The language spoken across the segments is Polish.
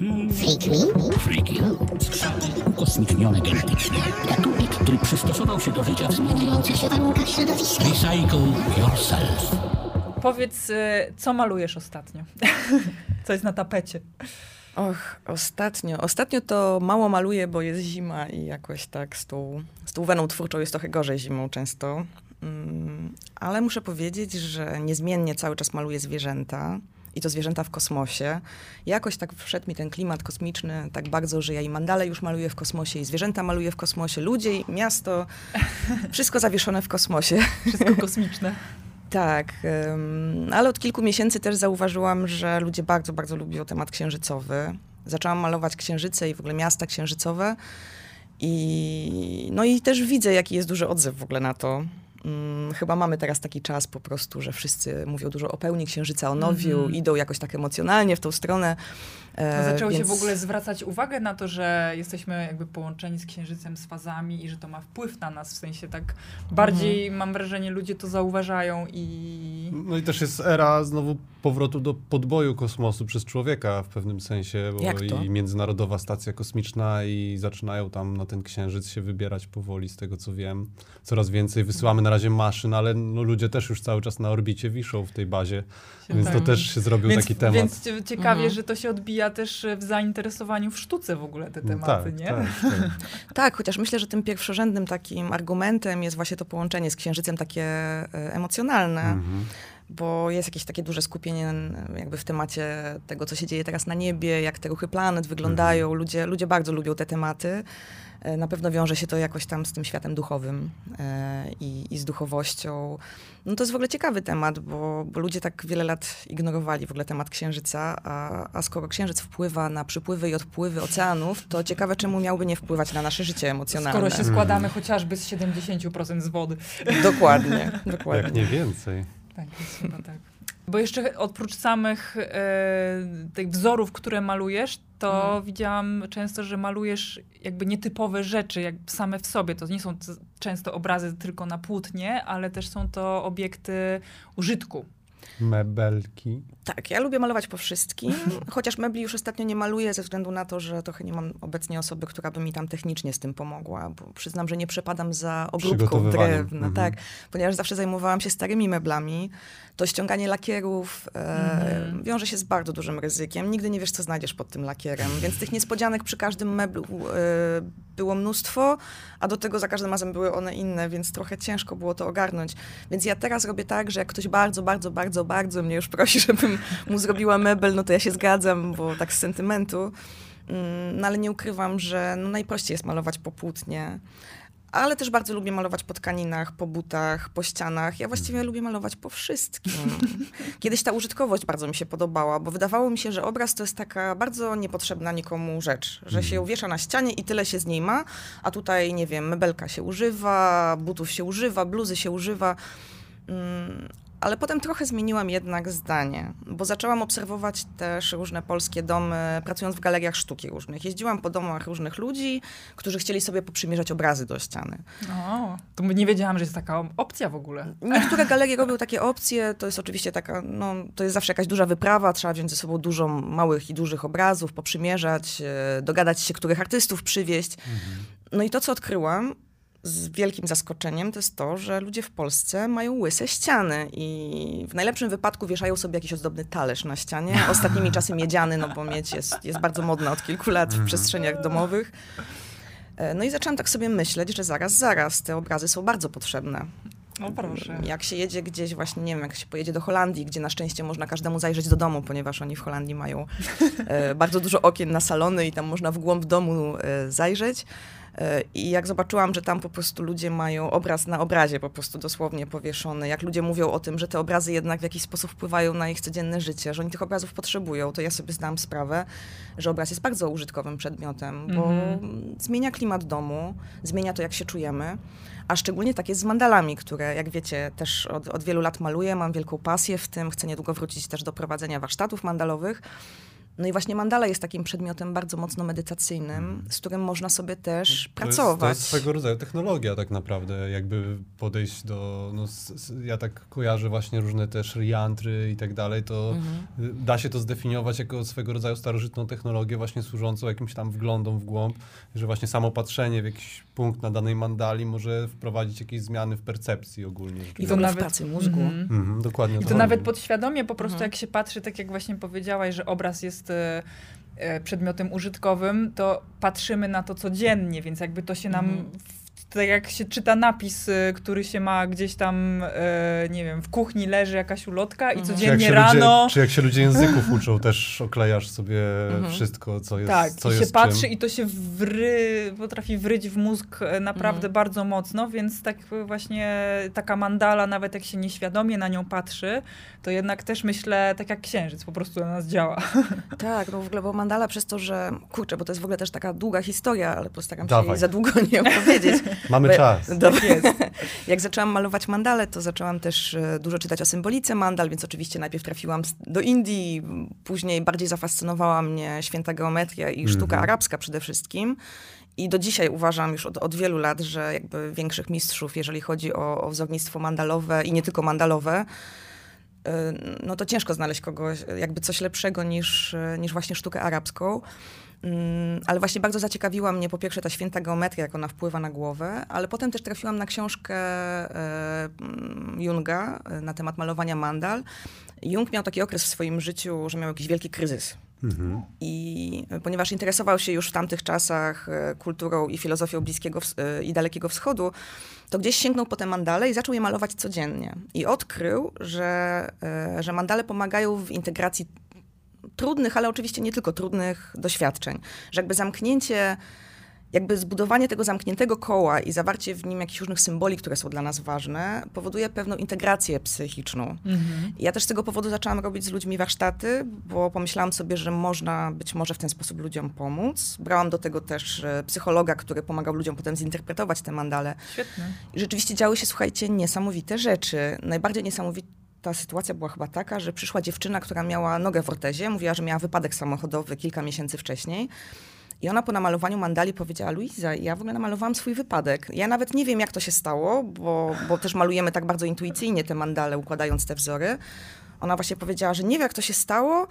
Freaky? Freaky. Skrzaty ukosmicznione genetycznie. Gatunek, który przystosował się do życia w zmieniających się warunkach środowiska. Recycle yourself. Powiedz, y, co malujesz ostatnio? co jest na tapecie? Och, ostatnio. Ostatnio to mało maluję, bo jest zima i jakoś tak z tą, z tą weną twórczą jest trochę gorzej zimą często. Mm, ale muszę powiedzieć, że niezmiennie cały czas maluję zwierzęta. I to zwierzęta w kosmosie. Jakoś tak wszedł mi ten klimat kosmiczny tak bardzo, że ja i mandale już maluję w kosmosie, i zwierzęta maluję w kosmosie, ludzie i miasto. Wszystko zawieszone w kosmosie. Wszystko kosmiczne. Tak, ale od kilku miesięcy też zauważyłam, że ludzie bardzo, bardzo lubią temat księżycowy. Zaczęłam malować księżyce i w ogóle miasta księżycowe. I, no i też widzę, jaki jest duży odzew w ogóle na to. Hmm, chyba mamy teraz taki czas po prostu, że wszyscy mówią dużo o pełni księżyca, o nowiu, mm -hmm. idą jakoś tak emocjonalnie w tą stronę. E, zaczęło więc... się w ogóle zwracać uwagę na to, że jesteśmy jakby połączeni z księżycem, z fazami i że to ma wpływ na nas, w sensie tak bardziej mm. mam wrażenie, ludzie to zauważają i... No i też jest era znowu powrotu do podboju kosmosu przez człowieka w pewnym sensie, bo i Międzynarodowa Stacja Kosmiczna i zaczynają tam na ten księżyc się wybierać powoli, z tego co wiem. Coraz więcej wysyłamy na razie maszyn, ale no, ludzie też już cały czas na orbicie wiszą w tej bazie, więc to też się zrobił więc, taki temat. Więc ciekawie, mhm. że to się odbija też w zainteresowaniu w sztuce w ogóle te tematy, tak, nie? Tak, tak. tak, chociaż myślę, że tym pierwszorzędnym takim argumentem jest właśnie to połączenie z księżycem takie e, emocjonalne. Mhm bo jest jakieś takie duże skupienie jakby w temacie tego, co się dzieje teraz na niebie, jak te ruchy planet wyglądają. Mhm. Ludzie, ludzie bardzo lubią te tematy. E, na pewno wiąże się to jakoś tam z tym światem duchowym e, i, i z duchowością. No to jest w ogóle ciekawy temat, bo, bo, ludzie tak wiele lat ignorowali w ogóle temat księżyca, a, a skoro księżyc wpływa na przypływy i odpływy oceanów, to ciekawe, czemu miałby nie wpływać na nasze życie emocjonalne. Skoro się składamy mhm. chociażby z 70% z wody. Dokładnie, dokładnie. Jak nie więcej. Tak, jest chyba tak. Bo jeszcze oprócz samych e, tych wzorów, które malujesz, to hmm. widziałam często, że malujesz jakby nietypowe rzeczy, jak same w sobie. To nie są często obrazy tylko na płótnie, ale też są to obiekty użytku. Mebelki. Tak, ja lubię malować po wszystkim, chociaż mebli już ostatnio nie maluję ze względu na to, że trochę nie mam obecnie osoby, która by mi tam technicznie z tym pomogła, bo przyznam, że nie przepadam za obróbką drewna, mhm. tak, ponieważ zawsze zajmowałam się starymi meblami, to ściąganie lakierów e, mhm. wiąże się z bardzo dużym ryzykiem. Nigdy nie wiesz, co znajdziesz pod tym lakierem, więc tych niespodzianek przy każdym meblu e, było mnóstwo, a do tego za każdym razem były one inne, więc trochę ciężko było to ogarnąć. Więc ja teraz robię tak, że jak ktoś bardzo, bardzo, bardzo, bardzo mnie już prosi, żebym mu zrobiła mebel, no to ja się zgadzam, bo tak z sentymentu. Mm, no ale nie ukrywam, że no najprościej jest malować po płótnie ale też bardzo lubię malować po tkaninach, po butach, po ścianach. Ja właściwie mhm. lubię malować po wszystkim. Kiedyś ta użytkowość bardzo mi się podobała, bo wydawało mi się, że obraz to jest taka bardzo niepotrzebna nikomu rzecz, że się mhm. wiesza na ścianie i tyle się z niej ma, a tutaj, nie wiem, mebelka się używa, butów się używa, bluzy się używa. Ale potem trochę zmieniłam jednak zdanie, bo zaczęłam obserwować też różne polskie domy, pracując w galeriach sztuki różnych. Jeździłam po domach różnych ludzi, którzy chcieli sobie poprzymierzać obrazy do ściany. O, to nie wiedziałam, że jest taka opcja w ogóle. Niektóre galerie robią takie opcje, to jest oczywiście taka, no, to jest zawsze jakaś duża wyprawa, trzeba wziąć ze sobą dużo małych i dużych obrazów, poprzymierzać, e, dogadać się, których artystów przywieźć. Mhm. No i to, co odkryłam, z wielkim zaskoczeniem to jest to, że ludzie w Polsce mają łyse ściany i w najlepszym wypadku wieszają sobie jakiś ozdobny talerz na ścianie. Ostatnimi czasy miedziany, no bo miedź jest, jest bardzo modna od kilku lat w mhm. przestrzeniach domowych. E, no i zaczęłam tak sobie myśleć, że zaraz, zaraz, te obrazy są bardzo potrzebne. No proszę. Jak się jedzie gdzieś właśnie, nie wiem, jak się pojedzie do Holandii, gdzie na szczęście można każdemu zajrzeć do domu, ponieważ oni w Holandii mają e, bardzo dużo okien na salony i tam można w głąb domu e, zajrzeć. E, I jak zobaczyłam, że tam po prostu ludzie mają obraz na obrazie po prostu dosłownie powieszony, jak ludzie mówią o tym, że te obrazy jednak w jakiś sposób wpływają na ich codzienne życie, że oni tych obrazów potrzebują, to ja sobie zdałam sprawę, że obraz jest bardzo użytkowym przedmiotem, bo mm. zmienia klimat domu, zmienia to, jak się czujemy. A szczególnie tak jest z mandalami, które, jak wiecie, też od, od wielu lat maluję, mam wielką pasję w tym, chcę niedługo wrócić też do prowadzenia warsztatów mandalowych. No i właśnie mandala jest takim przedmiotem bardzo mocno medytacyjnym, z którym można sobie też to pracować. Jest, to jest swego rodzaju technologia tak naprawdę, jakby podejść do, no, ja tak kojarzę właśnie różne też riantry i tak dalej, to -hmm. da się to zdefiniować jako swego rodzaju starożytną technologię właśnie służącą jakimś tam wglądom w głąb, że właśnie samo patrzenie w jakiś punkt na danej mandali może wprowadzić jakieś zmiany w percepcji ogólnie. I to nawet w pracy mózgu. Mm -hmm. dokładnie. I to, to nawet podświadomie po prostu jak się patrzy, tak jak właśnie powiedziałaś, że obraz jest e, e, przedmiotem użytkowym, to patrzymy na to codziennie, więc jakby to się nam mm tak jak się czyta napis, y, który się ma gdzieś tam, e, nie wiem, w kuchni leży jakaś ulotka i mhm. codziennie czy rano... Ludzie, czy jak się ludzie języków uczą, też oklejasz sobie mhm. wszystko, co jest Tak, co i się patrzy czym. i to się wry, potrafi wryć w mózg e, naprawdę mhm. bardzo mocno, więc tak właśnie taka mandala, nawet jak się nieświadomie na nią patrzy, to jednak też myślę, tak jak księżyc, po prostu na nas działa. Tak, no w ogóle, bo mandala przez to, że, kurczę, bo to jest w ogóle też taka długa historia, ale postaram się jej za długo nie opowiedzieć. Mamy Bo, czas. Tak jest. Jak zaczęłam malować mandale, to zaczęłam też e, dużo czytać o symbolice mandal, więc oczywiście najpierw trafiłam do Indii, później bardziej zafascynowała mnie święta geometria i sztuka mm -hmm. arabska przede wszystkim. I do dzisiaj uważam już od, od, wielu lat, że jakby większych mistrzów, jeżeli chodzi o, o wzornictwo mandalowe i nie tylko mandalowe, e, no to ciężko znaleźć kogoś, jakby coś lepszego niż, e, niż właśnie sztukę arabską. Mm, ale właśnie bardzo zaciekawiła mnie po pierwsze ta święta geometria, jak ona wpływa na głowę, ale potem też trafiłam na książkę e, Junga e, na temat malowania mandal. Jung miał taki okres w swoim życiu, że miał jakiś wielki kryzys. Mhm. I ponieważ interesował się już w tamtych czasach e, kulturą i filozofią Bliskiego i Dalekiego Wschodu, to gdzieś sięgnął po te mandale i zaczął je malować codziennie. I odkrył, że, że mandale pomagają w integracji trudnych, ale oczywiście nie tylko trudnych doświadczeń. Że jakby zamknięcie, jakby zbudowanie tego zamkniętego koła i zawarcie w nim jakichś różnych symboli, które są dla nas ważne, powoduje pewną integrację psychiczną. Mhm. Ja też z tego powodu zaczęłam robić z ludźmi warsztaty, bo pomyślałam sobie, że można być może w ten sposób ludziom pomóc. Brałam do tego też e, psychologa, który pomagał ludziom potem zinterpretować te mandale. Świetne. I rzeczywiście działy się, słuchajcie, niesamowite rzeczy. Najbardziej niesamowite ta sytuacja była chyba taka, że przyszła dziewczyna, która miała nogę w ortezie, mówiła, że miała wypadek samochodowy kilka miesięcy wcześniej. I ona po namalowaniu mandali powiedziała, Luiza, ja w ogóle namalowałam swój wypadek. Ja nawet nie wiem, jak to się stało, bo, bo też malujemy tak bardzo intuicyjnie te mandale, układając te wzory. Ona właśnie powiedziała, że nie wie, jak to się stało,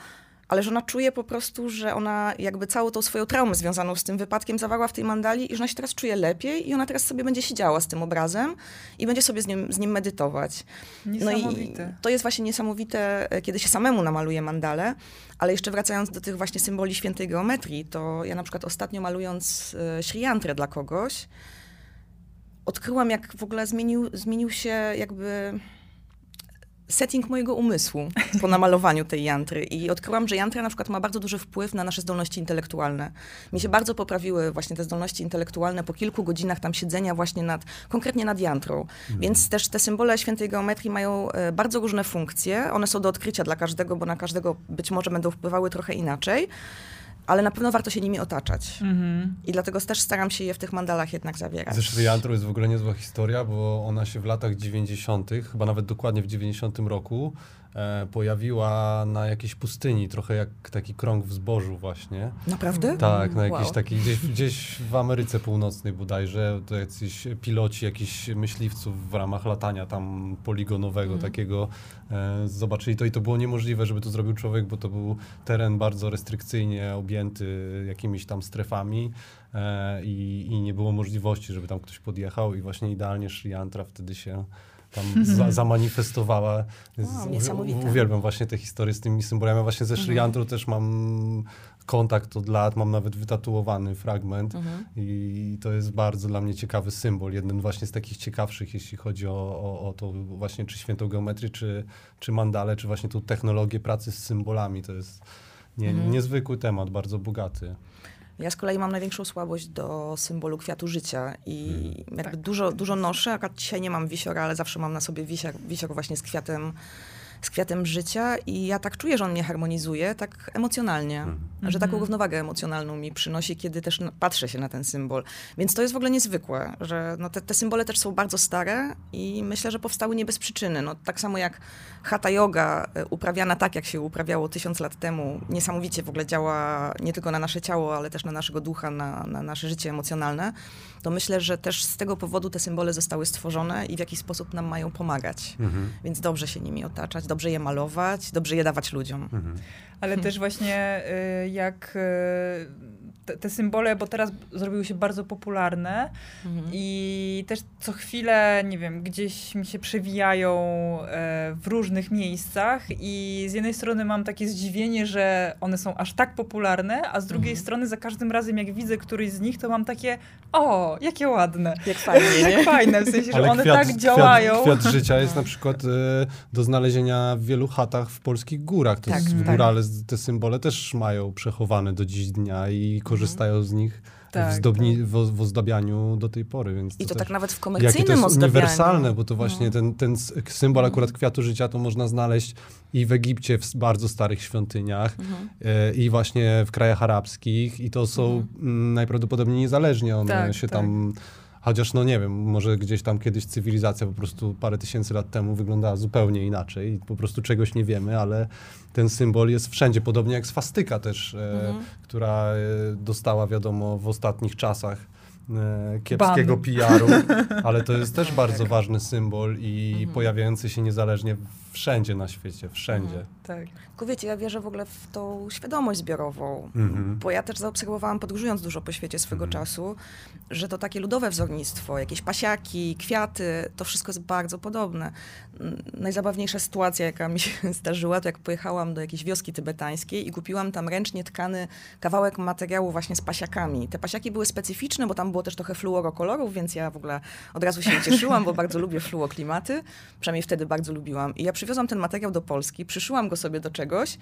ale że ona czuje po prostu, że ona jakby całą tą swoją traumę związaną z tym wypadkiem zawarła w tej mandali i że ona się teraz czuje lepiej i ona teraz sobie będzie siedziała z tym obrazem i będzie sobie z nim, z nim medytować. No i to jest właśnie niesamowite, e, kiedy się samemu namaluje mandale, ale jeszcze wracając do tych właśnie symboli świętej geometrii, to ja na przykład ostatnio malując e, Sri Yantrę dla kogoś, odkryłam, jak w ogóle zmienił, zmienił się jakby setting mojego umysłu po namalowaniu tej jantry i odkryłam, że jantra na przykład ma bardzo duży wpływ na nasze zdolności intelektualne. Mi się bardzo poprawiły właśnie te zdolności intelektualne po kilku godzinach tam siedzenia właśnie nad, konkretnie nad jantrą. Mhm. Więc też te symbole świętej geometrii mają e, bardzo różne funkcje. One są do odkrycia dla każdego, bo na każdego być może będą wpływały trochę inaczej ale na pewno warto się nimi otaczać. Mm-hmm. I dlatego też staram się je w tych mandalach jednak zawierać. Ze Szriantru jest w ogóle niezła historia, bo ona się w latach 90., chyba nawet dokładnie w 90 roku, pojawiła na jakiejś pustyni, trochę jak taki krąg w zbożu właśnie. Naprawdę? Tak, na jakiejś wow. takiej, gdzieś, gdzieś w Ameryce Północnej bodajże, to jacyś piloci jakichś myśliwców w ramach latania tam poligonowego mm. takiego e, zobaczyli to i to było niemożliwe, żeby to zrobił człowiek, bo to był teren bardzo restrykcyjnie objęty jakimiś tam strefami e, i, i nie było możliwości, żeby tam ktoś podjechał i właśnie idealnie Sri Yantra wtedy się tam za, zamanifestowała. Wow, uwielbiam właśnie te historie z tymi symbolami. Właśnie ze Sri mhm. też mam kontakt od lat, mam nawet wytatuowany fragment mhm. i to jest bardzo dla mnie ciekawy symbol. Jeden właśnie z takich ciekawszych, jeśli chodzi o, o, o to właśnie czy świętą geometrię, czy, czy mandale, czy właśnie tą technologię pracy z symbolami. To jest nie, mhm. niezwykły temat, bardzo bogaty. Ja z kolei mam największą słabość do symbolu kwiatu życia i hmm. jakby tak. dużo, dużo noszę. Akurat dzisiaj nie mam wisiora, ale zawsze mam na sobie wisior, wisior właśnie z kwiatem z kwiatem życia i ja tak czuję, że on mnie harmonizuje, tak emocjonalnie, mhm. że taką mhm. równowagę emocjonalną mi przynosi, kiedy też patrzę się na ten symbol. Więc to jest w ogóle niezwykłe, że no te, te symbole też są bardzo stare i myślę, że powstały nie bez przyczyny. No, tak samo jak hatha yoga e, uprawiana tak, jak się uprawiało tysiąc lat temu, niesamowicie w ogóle działa nie tylko na nasze ciało, ale też na naszego ducha, na, na nasze życie emocjonalne, to myślę, że też z tego powodu te symbole zostały stworzone i w jakiś sposób nam mają pomagać. Mhm. Więc dobrze się nimi otaczać, dobrze je malować, dobrze je dawać ludziom. Mhm. Ale też właśnie y, jak y, te, te, symbole, bo teraz zrobiły się bardzo popularne mhm. i też co chwilę, nie wiem, gdzieś mi się przewijają e, w różnych miejscach i z jednej strony mam takie zdziwienie, że one są aż tak popularne, a z drugiej mhm. strony za każdym razem jak widzę któryś z nich, to mam takie o, jakie ładne. Jak fajnie, Jak fajne, w sensie, że Ale one kwiat, tak działają. Kwiat, kwiat życia jest na przykład y, do znalezienia w wielu chatach w polskich górach. To tak, jest w tak. górale te symbole też mają przechowane do dziś dnia i korzystają z nich tak, w, zdobni, tak. w, w, ozdabianiu do tej pory. Więc I to, to tak nawet w komercyjnym jakie to jest uniwersalne, bo to właśnie no. ten, ten symbol mhm. akurat kwiatu życia to można znaleźć i w Egipcie w bardzo starych świątyniach mhm. e, i właśnie w krajach arabskich i to są mhm. najprawdopodobniej niezależnie one tak, się tam tak. Chociaż, no nie wiem, może gdzieś tam kiedyś cywilizacja po prostu parę tysięcy lat temu wyglądała zupełnie inaczej i po prostu czegoś nie wiemy, ale ten symbol jest wszędzie, podobnie jak swastyka też, e, mhm. która e, dostała, wiadomo, w ostatnich czasach e, kiepskiego PR-u, ale to jest też bardzo ważny symbol i mhm. pojawiający się niezależnie wszędzie na świecie, wszędzie. Mhm, tak. Tylko wiecie, ja wierzę w ogóle w tą świadomość zbiorową, mhm. bo ja też zaobserwowałam podróżując dużo po świecie swego mhm. czasu, że to takie ludowe wzornictwo, jakieś pasiaki, kwiaty, to wszystko jest bardzo podobne. Najzabawniejsza sytuacja, jaka mi się zdarzyła, to jak pojechałam do jakiejś wioski tybetańskiej i kupiłam tam ręcznie tkany kawałek materiału właśnie z pasiakami. Te pasiaki były specyficzne, bo tam było też trochę fluorokolorów, więc ja w ogóle od razu się cieszyłam, bo bardzo lubię fluoklimaty. Przynajmniej wtedy bardzo lubiłam. I ja przywiozłam ten materiał do Polski, przyszyłam go sobie do czegoś,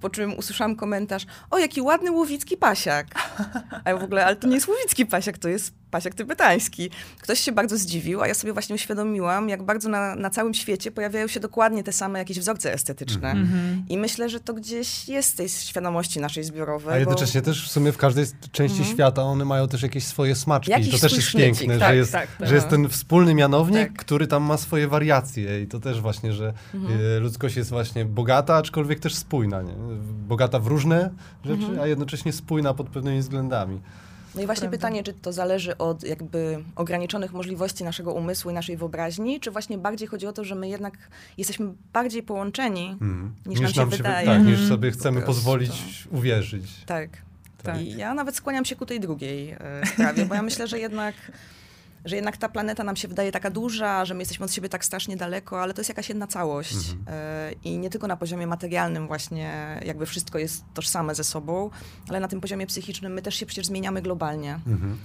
po czym usłyszałam komentarz, o jaki ładny łowicki pasiak. A ja w ogóle, ale to nie jest łowicki pasiak, to jest pasiak tybetański. Ktoś się bardzo zdziwił, a ja sobie właśnie uświadomiłam, jak bardzo na, na całym świecie pojawiają się dokładnie te same jakieś wzorce estetyczne. Mm -hmm. I myślę, że to gdzieś jest tej świadomości naszej zbiorowej. A jednocześnie bo... też w sumie w każdej części mm -hmm. świata one mają też jakieś swoje smaczki. Jakiś to też jest piękne, tak, że, jest, tak, tak. że jest ten wspólny mianownik, tak. który tam ma swoje wariacje. I to też właśnie, że mm -hmm. ludzkość jest właśnie bogata, aczkolwiek też spójna. Nie? Bogata w różne rzeczy, mhm. a jednocześnie spójna pod pewnymi względami. No i właśnie Prawda. pytanie, czy to zależy od jakby ograniczonych możliwości naszego umysłu i naszej wyobraźni, czy właśnie bardziej chodzi o to, że my jednak jesteśmy bardziej połączeni mm. niż, niż, nam się wydaje. tak, niż mhm. sobie chcemy pozwolić uwierzyć. Tak. tak. I ja nawet skłaniam się ku tej drugiej e, sprawie, bo ja myślę, że jednak że jednak ta planeta nam się wydaje taka duża, że my jesteśmy od siebie tak strasznie daleko, ale to jest jakaś jedna całość. Mhm. E, I nie tylko na poziomie materialnym właśnie jakby wszystko jest tożsame ze sobą, ale na tym poziomie psychicznym my też się przecież zmieniamy globalnie. Mhm.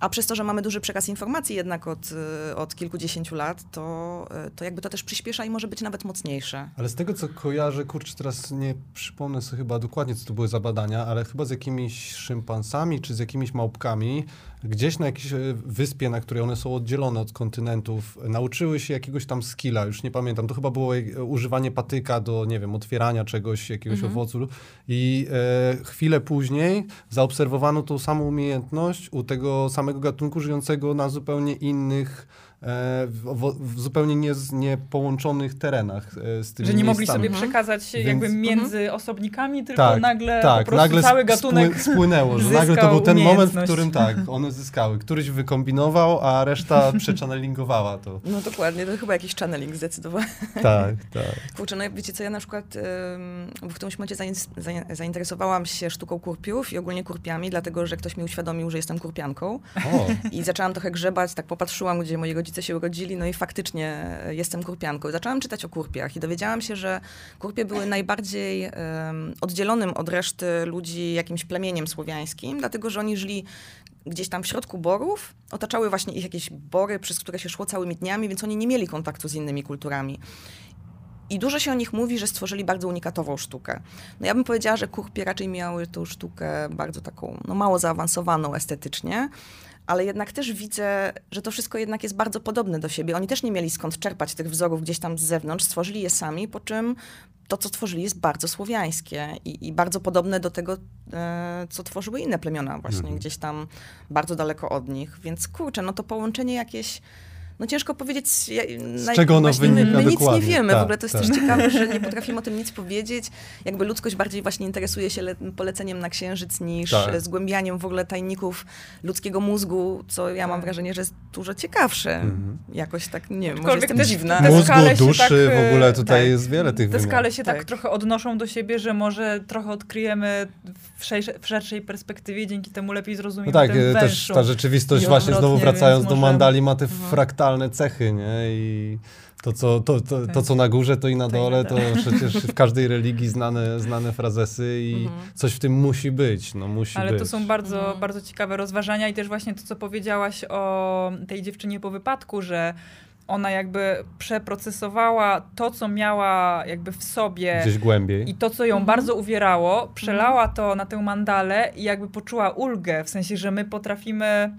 A przez to, że mamy duży przekaz informacji jednak od, y, od kilkudziesięciu lat, to, y, to jakby to też przyspiesza i może być nawet mocniejsze. Ale z tego, co kojarzę, kurczę, teraz nie przypomnę sobie chyba dokładnie, co to były za badania, ale chyba z jakimiś szympansami czy z jakimiś małpkami, gdzieś na jakiejś e, wyspie, na której one są oddzielone od kontynentów, nauczyły się jakiegoś tam skilla, już nie pamiętam, to chyba było e, używanie patyka do, nie wiem, otwierania czegoś, jakiegoś mhm. owocu i e, chwilę później zaobserwowano tą samą umiejętność u tego samego gatunku żyjącego na zupełnie innych w, w, zupełnie nie, nie połączonych terenach e, z tymi Że nie miejscami. mogli sobie mhm. przekazać Więc, jakby między uh osobnikami, tylko tak, nagle tak, po prostu nagle cały gatunek spłynęło, że nagle to był ten moment, w którym tak, one zyskały. Któryś wykombinował, a reszta przechannelingowała to. No dokładnie, to chyba jakiś channeling zdecydowanie. Tak, tak. Kurczę, no wiecie co, ja na przykład w którymś momencie zainteresowałam się sztuką kurpiów i ogólnie kurpiami, dlatego, że ktoś mi uświadomił, że jestem kurpianką. O. I zaczęłam trochę grzebać, tak popatrzyłam, gdzie moi rodzice się urodzili, no i faktycznie jestem kurpianką. Zaczęłam czytać o kurpiach i dowiedziałam się, że kurpie były najbardziej um, oddzielonym od reszty ludzi jakimś plemieniem słowiańskim, dlatego że oni żyli gdzieś tam w środku borów, otaczały właśnie ich jakieś bory, przez które się szło całymi dniami, więc oni nie mieli kontaktu z innymi kulturami. I dużo się o nich mówi, że stworzyli bardzo unikatową sztukę. No ja bym powiedziała, że Kurpie raczej miały tą sztukę bardzo taką, no mało zaawansowaną estetycznie, ale jednak też widzę, że to wszystko jednak jest bardzo podobne do siebie. Oni też nie mieli skąd czerpać tych wzorów gdzieś tam z zewnątrz, stworzyli je sami, po czym to, co tworzyli, jest bardzo słowiańskie i, i bardzo podobne do tego, e, co tworzyły inne plemiona, właśnie mhm. gdzieś tam bardzo daleko od nich. Więc kurczę, no to połączenie jakieś no ciężko powiedzieć, z na, czego ono wynika my, my nic nie wiemy. Tak, w ogóle to jest tak. coś ciekawe, że nie potrafimy o tym nic powiedzieć. Jakby ludzkość bardziej właśnie interesuje się poleceniem na księżyc niż tak. zgłębianiem w ogóle tajników ludzkiego mózgu, co ja mam tak. wrażenie, że jest dużo ciekawsze. Mhm. Jakoś tak, nie wiem, może jestem dziwna. Mózgu, duszy, tak, w ogóle tutaj tak, jest wiele tych Te skale się tak. tak. trochę odnoszą do siebie, że może trochę odkryjemy w, szerszej, w szerszej perspektywie, dzięki temu lepiej zrozumiemy no tak, też ta rzeczywistość właśnie znowu wracając do Mandali ma te mhm. Cechy, nie? I to co, to, to, to, co na górze, to i na dole, to przecież w każdej religii znane, znane frazesy i mhm. coś w tym musi być. No, musi Ale być. to są bardzo, mhm. bardzo ciekawe rozważania i też właśnie to, co powiedziałaś o tej dziewczynie po wypadku, że ona jakby przeprocesowała to, co miała jakby w sobie. Gdzieś głębiej. I to, co ją mhm. bardzo uwierało, przelała mhm. to na tę mandalę i jakby poczuła ulgę, w sensie, że my potrafimy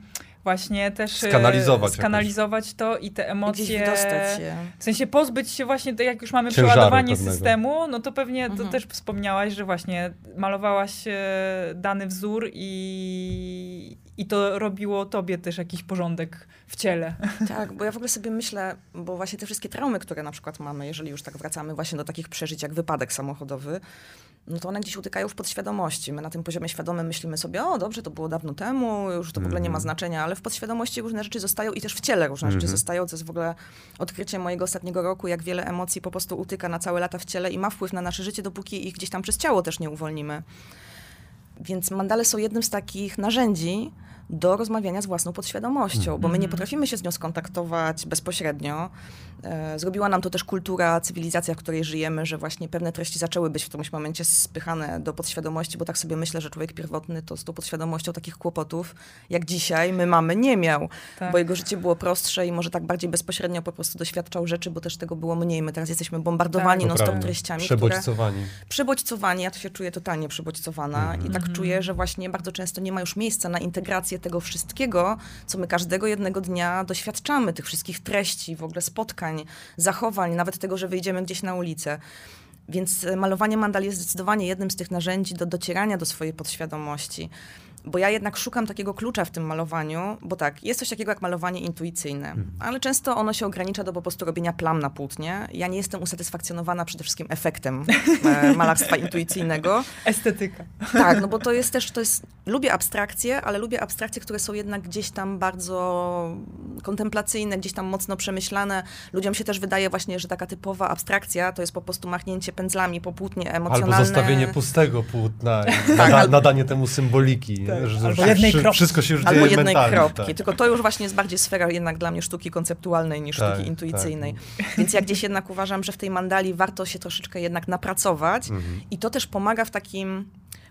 właśnie też e, skanalizować, skanalizować to i te emocje. Gdzieś się. W sensie pozbyć się właśnie, jak już mamy Ciężaru przeładowanie pewnego. systemu, no to pewnie mhm. to też wspomniałaś, że właśnie malowałaś e, dany wzór i, i to robiło tobie też jakiś porządek w ciele. Tak, bo ja w ogóle sobie myślę, bo właśnie te wszystkie traumy, które na przykład mamy, jeżeli już tak wracamy właśnie do takich przeżyć jak wypadek samochodowy, no to one gdzieś utykają w podświadomości. My na tym poziomie świadomym myślimy sobie, o dobrze, to było dawno temu, już to w ogóle nie ma mhm. znaczenia, ale w podświadomości różne rzeczy zostają i też w ciele różne rzeczy mhm. zostają, co jest w ogóle odkrycie mojego ostatniego roku, jak wiele emocji po prostu utyka na całe lata w ciele i ma wpływ na nasze życie, dopóki ich gdzieś tam przez ciało też nie uwolnimy. Więc mandale są jednym z takich narzędzi, do rozmawiania z własną podświadomością, bo my nie mhm. potrafimy się z nią skontaktować bezpośrednio. E, zrobiła nam to też kultura, cywilizacja, w której żyjemy, że właśnie pewne treści zaczęły być w którymś momencie spychane do podświadomości, bo tak sobie myślę, że człowiek pierwotny to z tą podświadomością takich kłopotów, jak dzisiaj my mamy, nie miał, tak. bo jego życie było prostsze i może tak bardziej bezpośrednio po prostu doświadczał rzeczy, bo też tego było mniej. My teraz jesteśmy bombardowani tak. non-stop treściami. Przebodźcowani. Które... Przebodźcowani, ja to się czuję totalnie przebodźcowana mhm. i tak mhm. czuję, że właśnie bardzo często nie ma już miejsca na integrację tego wszystkiego, co my każdego jednego dnia doświadczamy, tych wszystkich treści, w ogóle spotkań, zachowań, nawet tego, że wyjdziemy gdzieś na ulicę. Więc malowanie mandal jest zdecydowanie jednym z tych narzędzi do docierania do swojej podświadomości bo ja jednak szukam takiego klucza w tym malowaniu, bo tak, jest coś takiego jak malowanie intuicyjne, mhm. ale często ono się ogranicza do po prostu robienia plam na płótnie. Ja nie jestem usatysfakcjonowana przede wszystkim efektem e, malarstwa intuicyjnego. Estetyka. Tak, no bo to jest też, to jest, lubię abstrakcje, ale lubię abstrakcje, które są jednak gdzieś tam bardzo kontemplacyjne, gdzieś tam mocno przemyślane. Ludziom się też wydaje właśnie, że taka typowa abstrakcja to jest po prostu machnięcie pędzlami po płótnie emocjonalne. Albo zostawienie pustego płótna i tak, nadanie temu symboliki. Tak. Że, albo jednej kropki. Wszystko się już Albo jednej mentalnie, kropki. Tak. Tylko to już właśnie jest bardziej sfera jednak dla mnie sztuki konceptualnej niż tak, sztuki intuicyjnej. Więc ja gdzieś jednak uważam, że w tej mandali warto się troszeczkę jednak napracować mhm. i to też pomaga w takim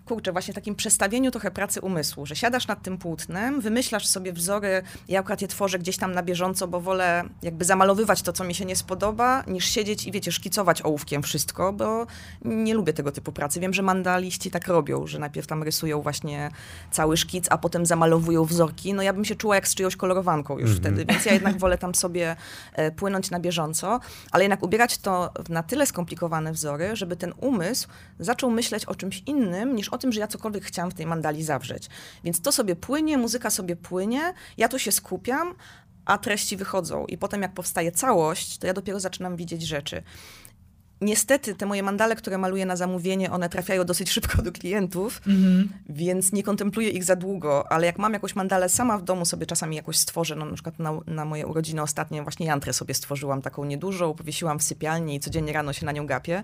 kurczę, właśnie takim przestawieniu trochę pracy umysłu, że siadasz nad tym płótnem, wymyślasz sobie wzory, ja akurat je tworzę gdzieś tam na bieżąco, bo wolę jakby zamalowywać to, co mi się nie spodoba, niż siedzieć i wiecie, szkicować ołówkiem wszystko, bo nie lubię tego typu pracy. Wiem, że mandaliści tak robią, że najpierw tam rysują właśnie cały szkic, a potem zamalowują wzorki. No ja bym się czuła jak z czyjąś kolorowanką już mm -hmm. wtedy, więc ja jednak wolę tam sobie e, płynąć na bieżąco, ale jednak ubierać to na tyle skomplikowane wzory, żeby ten umysł zaczął myśleć o czymś innym niż o tym, że ja cokolwiek chciałam w tej mandali zawrzeć. Więc to sobie płynie, muzyka sobie płynie, ja tu się skupiam, a treści wychodzą. I potem jak powstaje całość, to ja dopiero zaczynam widzieć rzeczy. Niestety te moje mandale, które maluję na zamówienie, one trafiają dosyć szybko do klientów, mm-hmm. więc nie kontempluję ich za długo, ale jak mam jakąś mandalę sama w domu sobie czasami jakoś stworzę, no na przykład na, na moje urodziny ostatnie właśnie jantrę sobie stworzyłam, taką niedużą, powiesiłam w sypialni i codziennie rano się na nią gapię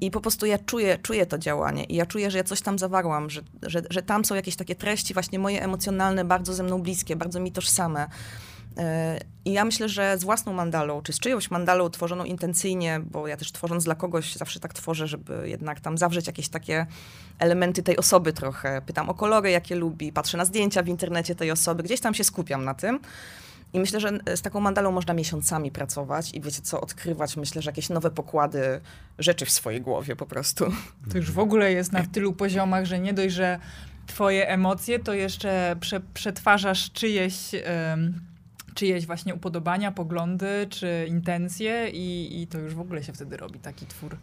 i po prostu ja czuję, czuję to działanie i ja czuję, że ja coś tam zawarłam, że, że, że tam są jakieś takie treści właśnie moje emocjonalne, bardzo ze mną bliskie, bardzo mi tożsame. I ja myślę, że z własną mandalą, czy z czyjąś mandalą tworzoną intencyjnie, bo ja też tworząc dla kogoś zawsze tak tworzę, żeby jednak tam zawrzeć jakieś takie elementy tej osoby trochę. Pytam o kolory, jakie lubi, patrzę na zdjęcia w internecie tej osoby, gdzieś tam się skupiam na tym. I myślę, że z taką mandalą można miesiącami pracować i wiecie co, odkrywać, myślę, że jakieś nowe pokłady rzeczy w swojej głowie po prostu. To już w ogóle jest na tylu poziomach, że nie dość, że twoje emocje, to jeszcze prze, przetwarzasz czyjeś... czyjeś właśnie upodobania, poglądy czy intencje i, i to już w ogóle się wtedy robi taki twór.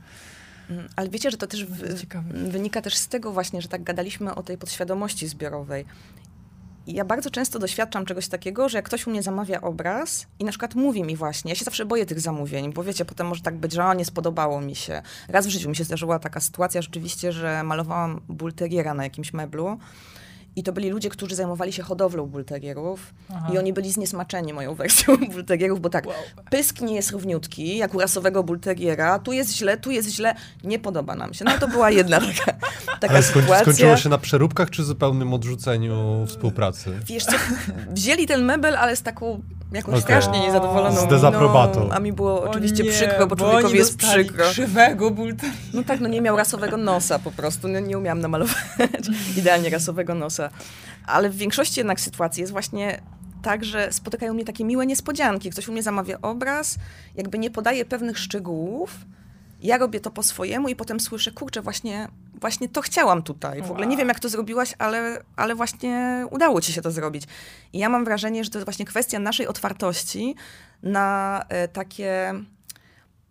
Mm, ale wiecie, że to też w, wynika też z tego właśnie, że tak gadaliśmy o tej podświadomości zbiorowej. I ja bardzo często doświadczam czegoś takiego, że jak ktoś u mnie zamawia obraz i na przykład mówi mi właśnie, ja się zawsze boję tych zamówień, bo wiecie, potem może tak być, że o, nie spodobało mi się. Raz w życiu mi się zdarzyła taka sytuacja rzeczywiście, że malowałam bulteriera na jakimś meblu i to byli ludzie, którzy zajmowali się hodowlą bulterierów Aha. i oni byli zniesmaczeni moją wersją bulterierów, bo tak, wow. pysk nie jest równiutki, jak u rasowego bulteriera, tu jest źle, tu jest źle, nie podoba nam się. No to była jedna taka, taka Ale sytuacja. skończyło się na przeróbkach czy zupełnym odrzuceniu współpracy? Wiesz co, wzięli ten mebel, ale z taką jakąś okay. strasznie niezadowoloną Z dezaprobatą. No, a mi było oczywiście nie, przykro, bo człowiekowi jest przykro. krzywego bulteriera. No tak, no nie miał rasowego nosa po prostu, no, nie umiałam namalować idealnie rasowego nosa. Ale w większości jednak sytuacji jest właśnie tak, że spotykają mnie takie miłe niespodzianki. Ktoś u mnie zamawia obraz, jakby nie podaje pewnych szczegółów, ja robię to po swojemu i potem słyszę, kurczę, właśnie, właśnie to chciałam tutaj. W ogóle nie wiem, jak to zrobiłaś, ale, ale właśnie udało ci się to zrobić. I ja mam wrażenie, że to jest właśnie kwestia naszej otwartości na e, takie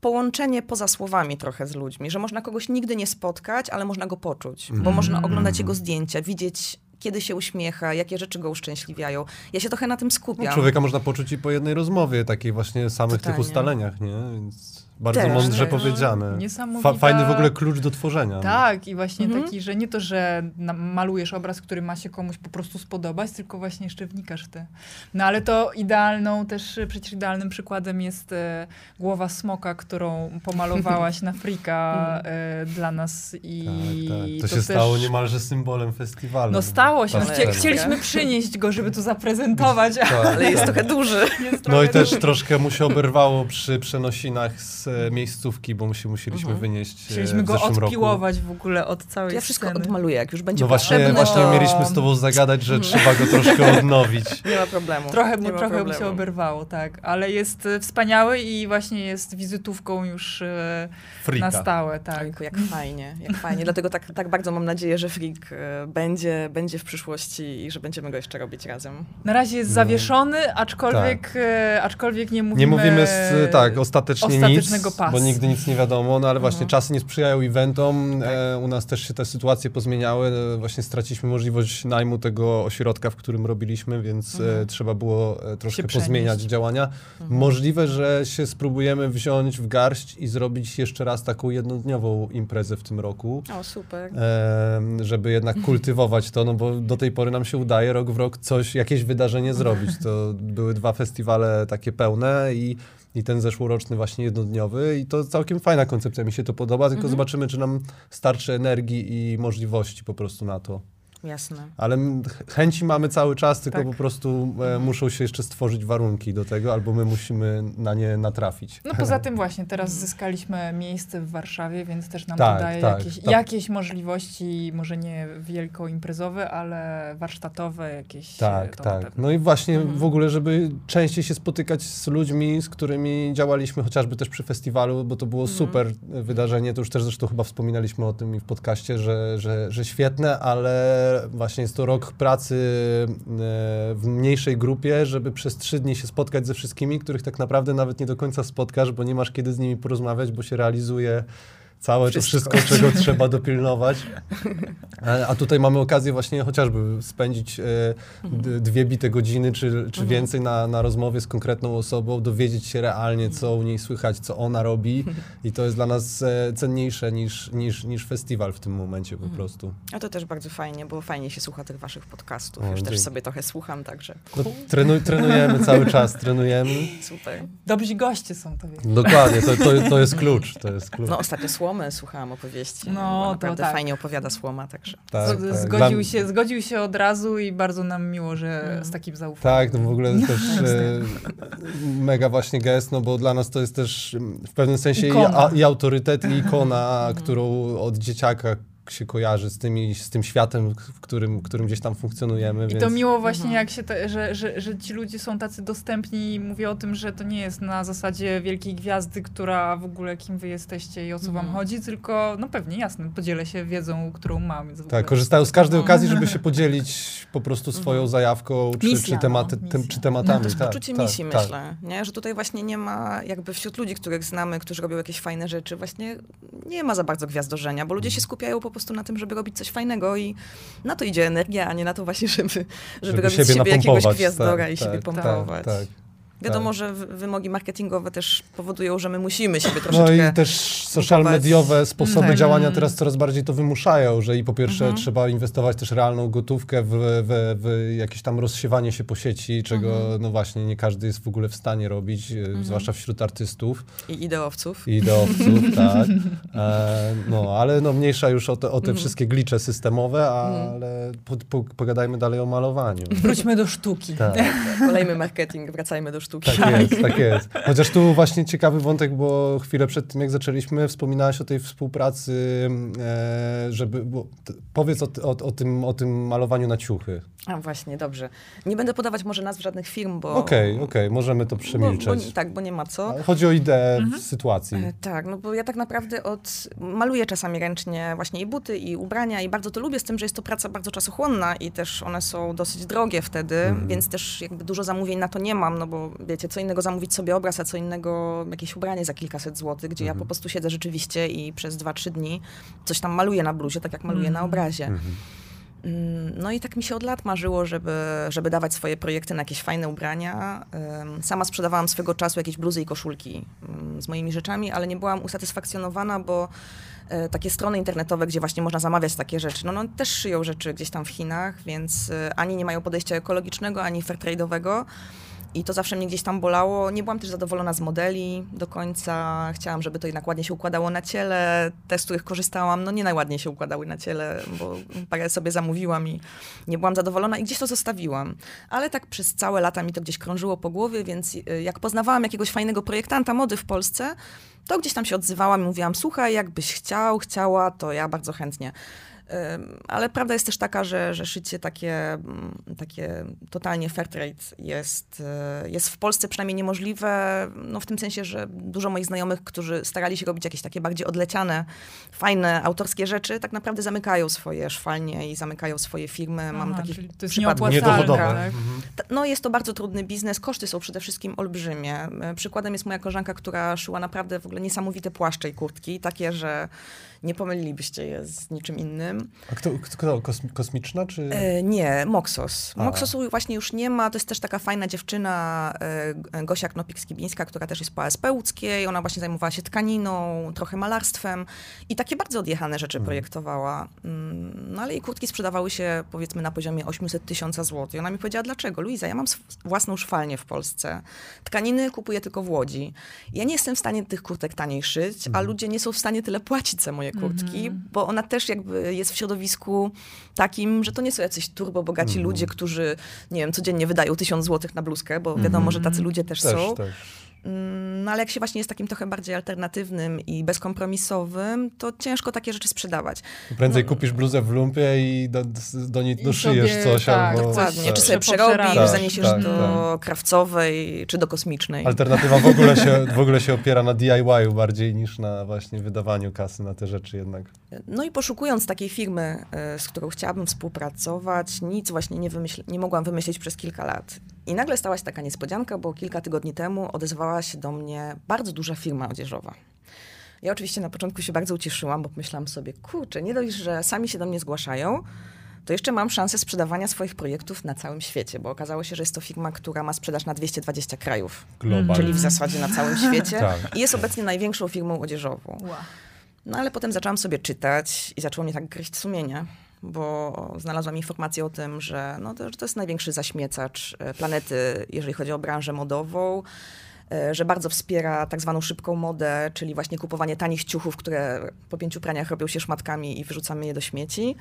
połączenie poza słowami trochę z ludźmi, że można kogoś nigdy nie spotkać, ale można go poczuć, bo mm. można oglądać jego zdjęcia, widzieć kiedy się uśmiecha, jakie rzeczy go uszczęśliwiają. Ja się trochę na tym skupiam. No, człowieka można poczuć i po jednej rozmowie, takiej właśnie samych Totalnie. tych ustaleniach, nie? Więc... Bardzo też, mądrze też. powiedziane. Niesamowita... Fajny w ogóle klucz do tworzenia. Tak, i właśnie mhm. taki, że nie to, że malujesz obraz, który ma się komuś po prostu spodobać, tylko właśnie jeszcze wnikasz w te. No ale to idealną też, przecież idealnym przykładem jest e, głowa smoka, którą pomalowałaś na Frika mhm. e, dla nas i tak, tak. To, to, się też... stało niemalże symbolem festiwalu. No stało się. Chcie, chcieliśmy przynieść go, żeby tu zaprezentować, tak, ale jest trochę duży. Jest trochę no i też troszkę mu się oberwało przy przenosinach z e, miejscówki, bo musi, musieliśmy mhm. wynieść Chcieliśmy w go odpiłować roku. w ogóle od całej to Ja wszystko sceny. odmaluję, jak już będzie No właśnie, właśnie mieliśmy z tobą zagadać, że mhm. trzeba go troszkę odnowić. Nie ma problemu. Trochę, mu, trochę problemu. mu się oberwało, tak. Ale jest e, wspaniały i właśnie jest wizytówką już e, na stałe. Tak. jak fajnie, jak fajnie. Dlatego tak, tak bardzo mam nadzieję, że Freak e, będzie, będzie w przyszłości i że będziemy go jeszcze robić razem. Na razie jest no. zawieszony, aczkolwiek, tak. aczkolwiek nie mówimy... Nie mówimy z, tak, ostatecznie nic, bo nigdy nic nie wiadomo, no ale właśnie mhm. czasy nie sprzyjają eventom. Tak. E, u nas też się te sytuacje pozmieniały. E, właśnie straciliśmy możliwość najmu tego ośrodka, w którym robiliśmy, więc e, mhm. trzeba było e, troszkę pozmieniać działania. Mhm. Możliwe, że się spróbujemy wziąć w garść i zrobić jeszcze raz taką jednodniową imprezę w tym roku. O, super. E, żeby jednak kultywować to, no bo do tej pory nam się udaje rok w rok coś, jakieś wydarzenie zrobić. To były dwa festiwale takie pełne i i ten zeszłoroczny właśnie jednodniowy i to całkiem fajna koncepcja, mi się to podoba, tylko mhm. zobaczymy, czy nam starczy energii i możliwości po prostu na to. Jasne. Ale chęci mamy cały czas, tylko tak. po prostu e, mhm. muszą się jeszcze stworzyć warunki do tego, albo my musimy na nie natrafić. No poza tym właśnie, teraz zyskaliśmy miejsce w Warszawie, więc też nam tak, to daje tak, jakieś, jakieś możliwości, może nie wielko imprezowe, ale warsztatowe jakieś. Tak, tak. No i właśnie mhm. w ogóle, żeby częściej się spotykać z ludźmi, z którymi działaliśmy chociażby też przy festiwalu, bo to było mhm. super wydarzenie, to już też zresztą chyba wspominaliśmy o tym i w podcaście, że, że, że świetne, ale właśnie jest to rok pracy e, w mniejszej grupie, żeby przez trzy dni się spotkać ze wszystkimi, których tak naprawdę nawet nie do końca spotkasz, bo nie masz kiedy z nimi porozmawiać, bo się realizuje całe wszystko. to wszystko, czego trzeba dopilnować. A tutaj mamy okazję właśnie chociażby spędzić e, dwie bite godziny czy, czy mhm. więcej na, na rozmowie z konkretną osobą, dowiedzieć się realnie, co u niej słychać, co ona robi i to jest dla nas e, cenniejsze niż, niż, niż festiwal w tym momencie po mhm. prostu. A to też bardzo fajnie, bo fajnie się słucha tych waszych podcastów. O, Już też sobie trochę słucham, także... No, trenu, trenujemy cały czas, trenujemy. Super. Dobrzy goście są, to wiem. Dokładnie, to, to, to jest klucz, to jest klucz. No ostatnio słowo Słomę słuchałam opowieści. No, naprawdę tak. fajnie opowiada Słoma, także. Tak, tak. Zgodził, Dla... się, zgodził się od razu i bardzo nam miło, że mm. z takim zaufaniem. Tak, no w ogóle też e, mega właśnie gest, no bo dla nas to jest też w pewnym sensie i, a, i autorytet, i ikona, którą od dzieciaka się kojarzy z, tymi, z tym światem, w którym, w którym gdzieś tam funkcjonujemy. I więc... to miło właśnie, mhm. jak się te, że, że, że ci ludzie są tacy dostępni i mówię o tym, że to nie jest na zasadzie wielkiej gwiazdy, która w ogóle kim wy jesteście i o co wam mhm. chodzi, tylko no pewnie, jasne, podzielę się wiedzą, którą mam. Tak, korzystają z każdej no. okazji, żeby się podzielić po prostu swoją mhm. zajawką czy, czy, tematy, no, tem, czy tematami. No, to jest tak, poczucie tak, misji, tak. myślę, nie? że tutaj właśnie nie ma jakby wśród ludzi, których znamy, którzy robią jakieś fajne rzeczy, właśnie nie ma za bardzo gwiazdorzenia, bo ludzie się skupiają po prostu na tym, żeby robić coś fajnego i na to idzie energia, a nie na to właśnie, żeby, żeby, żeby robić siebie z siebie jakiegoś gwiazdora tak, i tak, siebie pompować. Tak, tak. Wiadomo, tak. że wymogi marketingowe też powodują, że my musimy siebie troszeczkę... No i też social mediowe sposoby tak. działania teraz coraz bardziej to wymuszają, że i po pierwsze mhm. trzeba inwestować też realną gotówkę w, w, w, jakieś tam rozsiewanie się po sieci, czego mhm. no właśnie nie każdy jest w ogóle w stanie robić, e, mhm. zwłaszcza wśród artystów. I ideowców. I ideowców, tak. E, no, ale no mniejsza już o te, o te mhm. wszystkie glicze systemowe, mhm. ale po, po, pogadajmy dalej o malowaniu. Wróćmy do sztuki. Tak. Kolejny marketing, wracajmy do sztuki sztuki. Tak jest, tak jest. Chociaż tu właśnie ciekawy wątek, bo chwilę przed tym, jak zaczęliśmy, wspominałaś o tej współpracy, e, żeby... powiedz o, o, o, tym, o tym malowaniu na ciuchy. A właśnie, dobrze. Nie będę podawać może nazw żadnych firm, bo... Okej, okay, okej, okay, możemy to przemilczeć. Bo, bo, tak, bo nie ma co. Chodzi o ideę mhm. sytuacji. E, tak, no bo ja tak naprawdę od... maluję czasami ręcznie właśnie i buty, i ubrania i bardzo to lubię z tym, że jest to praca bardzo czasochłonna i też one są dosyć drogie wtedy, mhm. więc też jakby dużo zamówień na to nie mam, no bo wiecie, co innego zamówić sobie obraz, a co innego jakieś ubranie za kilkaset złotych, gdzie mhm. ja po prostu siedzę rzeczywiście i przez dwa, trzy dni coś tam maluję na bluzie, tak jak maluję na mhm. obrazie. Mhm. Mm, no i tak mi się od lat marzyło, żeby, żeby dawać swoje projekty na jakieś fajne ubrania. Sama sprzedawałam swego czasu jakieś bluzy i koszulki mm, z moimi rzeczami, ale nie byłam usatysfakcjonowana, bo e, takie strony internetowe, gdzie właśnie można zamawiać takie rzeczy, no, no też szyją rzeczy gdzieś tam w Chinach, więc e, ani nie mają podejścia ekologicznego, ani fairtrade'owego. I to zawsze mnie gdzieś tam bolało. Nie byłam też zadowolona z modeli do końca. Chciałam, żeby to jednak ładnie się układało na ciele. Te, z których korzystałam, no nie najładniej się układały na ciele, bo parę sobie zamówiłam i nie byłam zadowolona i gdzieś to zostawiłam. Ale tak przez całe lata mi to gdzieś krążyło po głowie, więc y, jak poznawałam jakiegoś fajnego projektanta mody w Polsce, to gdzieś tam się odzywałam i mówiłam, słuchaj, jakbyś chciał, chciała, to ja bardzo chętnie. Ale prawda jest też taka, że, że szycie takie, mm, takie totalnie fair trade jest, e, jest w Polsce przynajmniej niemożliwe, no w tym sensie, że dużo moich znajomych, którzy starali się robić jakieś takie bardziej odleciane, fajne, autorskie rzeczy, tak naprawdę zamykają swoje szwalnie i zamykają swoje firmy. Aha, Mam takich to jest nieopłacalne. Tak? Mhm. No jest to bardzo trudny biznes, koszty są przede wszystkim olbrzymie. E, przykładem jest moja koleżanka, która szyła naprawdę w ogóle niesamowite płaszcze i kurtki, takie, że nie pomylilibyście je z niczym innym. A kto, kto kosmiczna, czy? E, nie, Moxos. A. Moxosu właśnie już nie ma, to jest też taka fajna dziewczyna, e, Gosia Knopik-Skibińska, która też jest po ASP łódzkiej, ona właśnie zajmowała się tkaniną, trochę malarstwem i takie bardzo odjechane rzeczy mhm. projektowała. Mm, no ale jej kurtki sprzedawały się powiedzmy na poziomie 800 tysiąca złotych. I ona mi powiedziała, dlaczego? Luiza, ja mam własną szwalnię w Polsce. Tkaniny kupuję tylko w Łodzi. Ja nie jestem w stanie tych kurtek taniej szyć, mhm. a ludzie nie są w stanie tyle płacić za moje kurtki, mm -hmm. bo ona też jakby jest w środowisku takim, że to nie są jacyś turbo bogaci mm ludzie, którzy, nie wiem, codziennie wydają tysiąc złotych na bluzkę, bo wiadomo, mm że tacy mhm. ludzie też, też są. Też. Mm, no ale jak się właśnie jest takim trochę bardziej alternatywnym i bezkompromisowym, to ciężko takie rzeczy sprzedawać. Prędzej no, kupisz bluzę w lumpie i do, do niej doszyjesz sobie, coś tak, albo... Dokładnie, czy sobie przerobisz, tak, zaniesiesz tak, do tak. krawcowej, czy do kosmicznej. Alternatywa w ogóle, się, w ogóle się opiera na DIY-u bardziej niż na właśnie wydawaniu kasy na te rzeczy jednak. No i poszukując takiej firmy, e, z którą chciałabym współpracować, nic właśnie nie, wymyśl- nie mogłam wymyślić przez kilka lat. I nagle stała się taka niespodzianka, bo kilka tygodni temu odezwała się do mnie bardzo duża firma odzieżowa. Ja oczywiście na początku się bardzo ucieszyłam, bo myślałam sobie, kurczę, nie dość, że sami się do mnie zgłaszają, to jeszcze mam szansę sprzedawania swoich projektów na całym świecie, bo okazało się, że jest to firma, która ma sprzedaż na 220 krajów. Global. Czyli w zasadzie na całym świecie. tak. I jest obecnie największą firmą odzieżową. Wow. No ale potem zaczęłam sobie czytać i zaczęło mnie tak gryźć sumienie, bo znalazłam informację o tym, że, no to, że to jest największy zaśmiecacz e, planety, jeżeli chodzi o branżę modową że bardzo wspiera tak zwaną szybką modę, czyli właśnie kupowanie tanich ciuchów, które po pięciu praniach robią się szmatkami i wyrzucamy je do śmieci.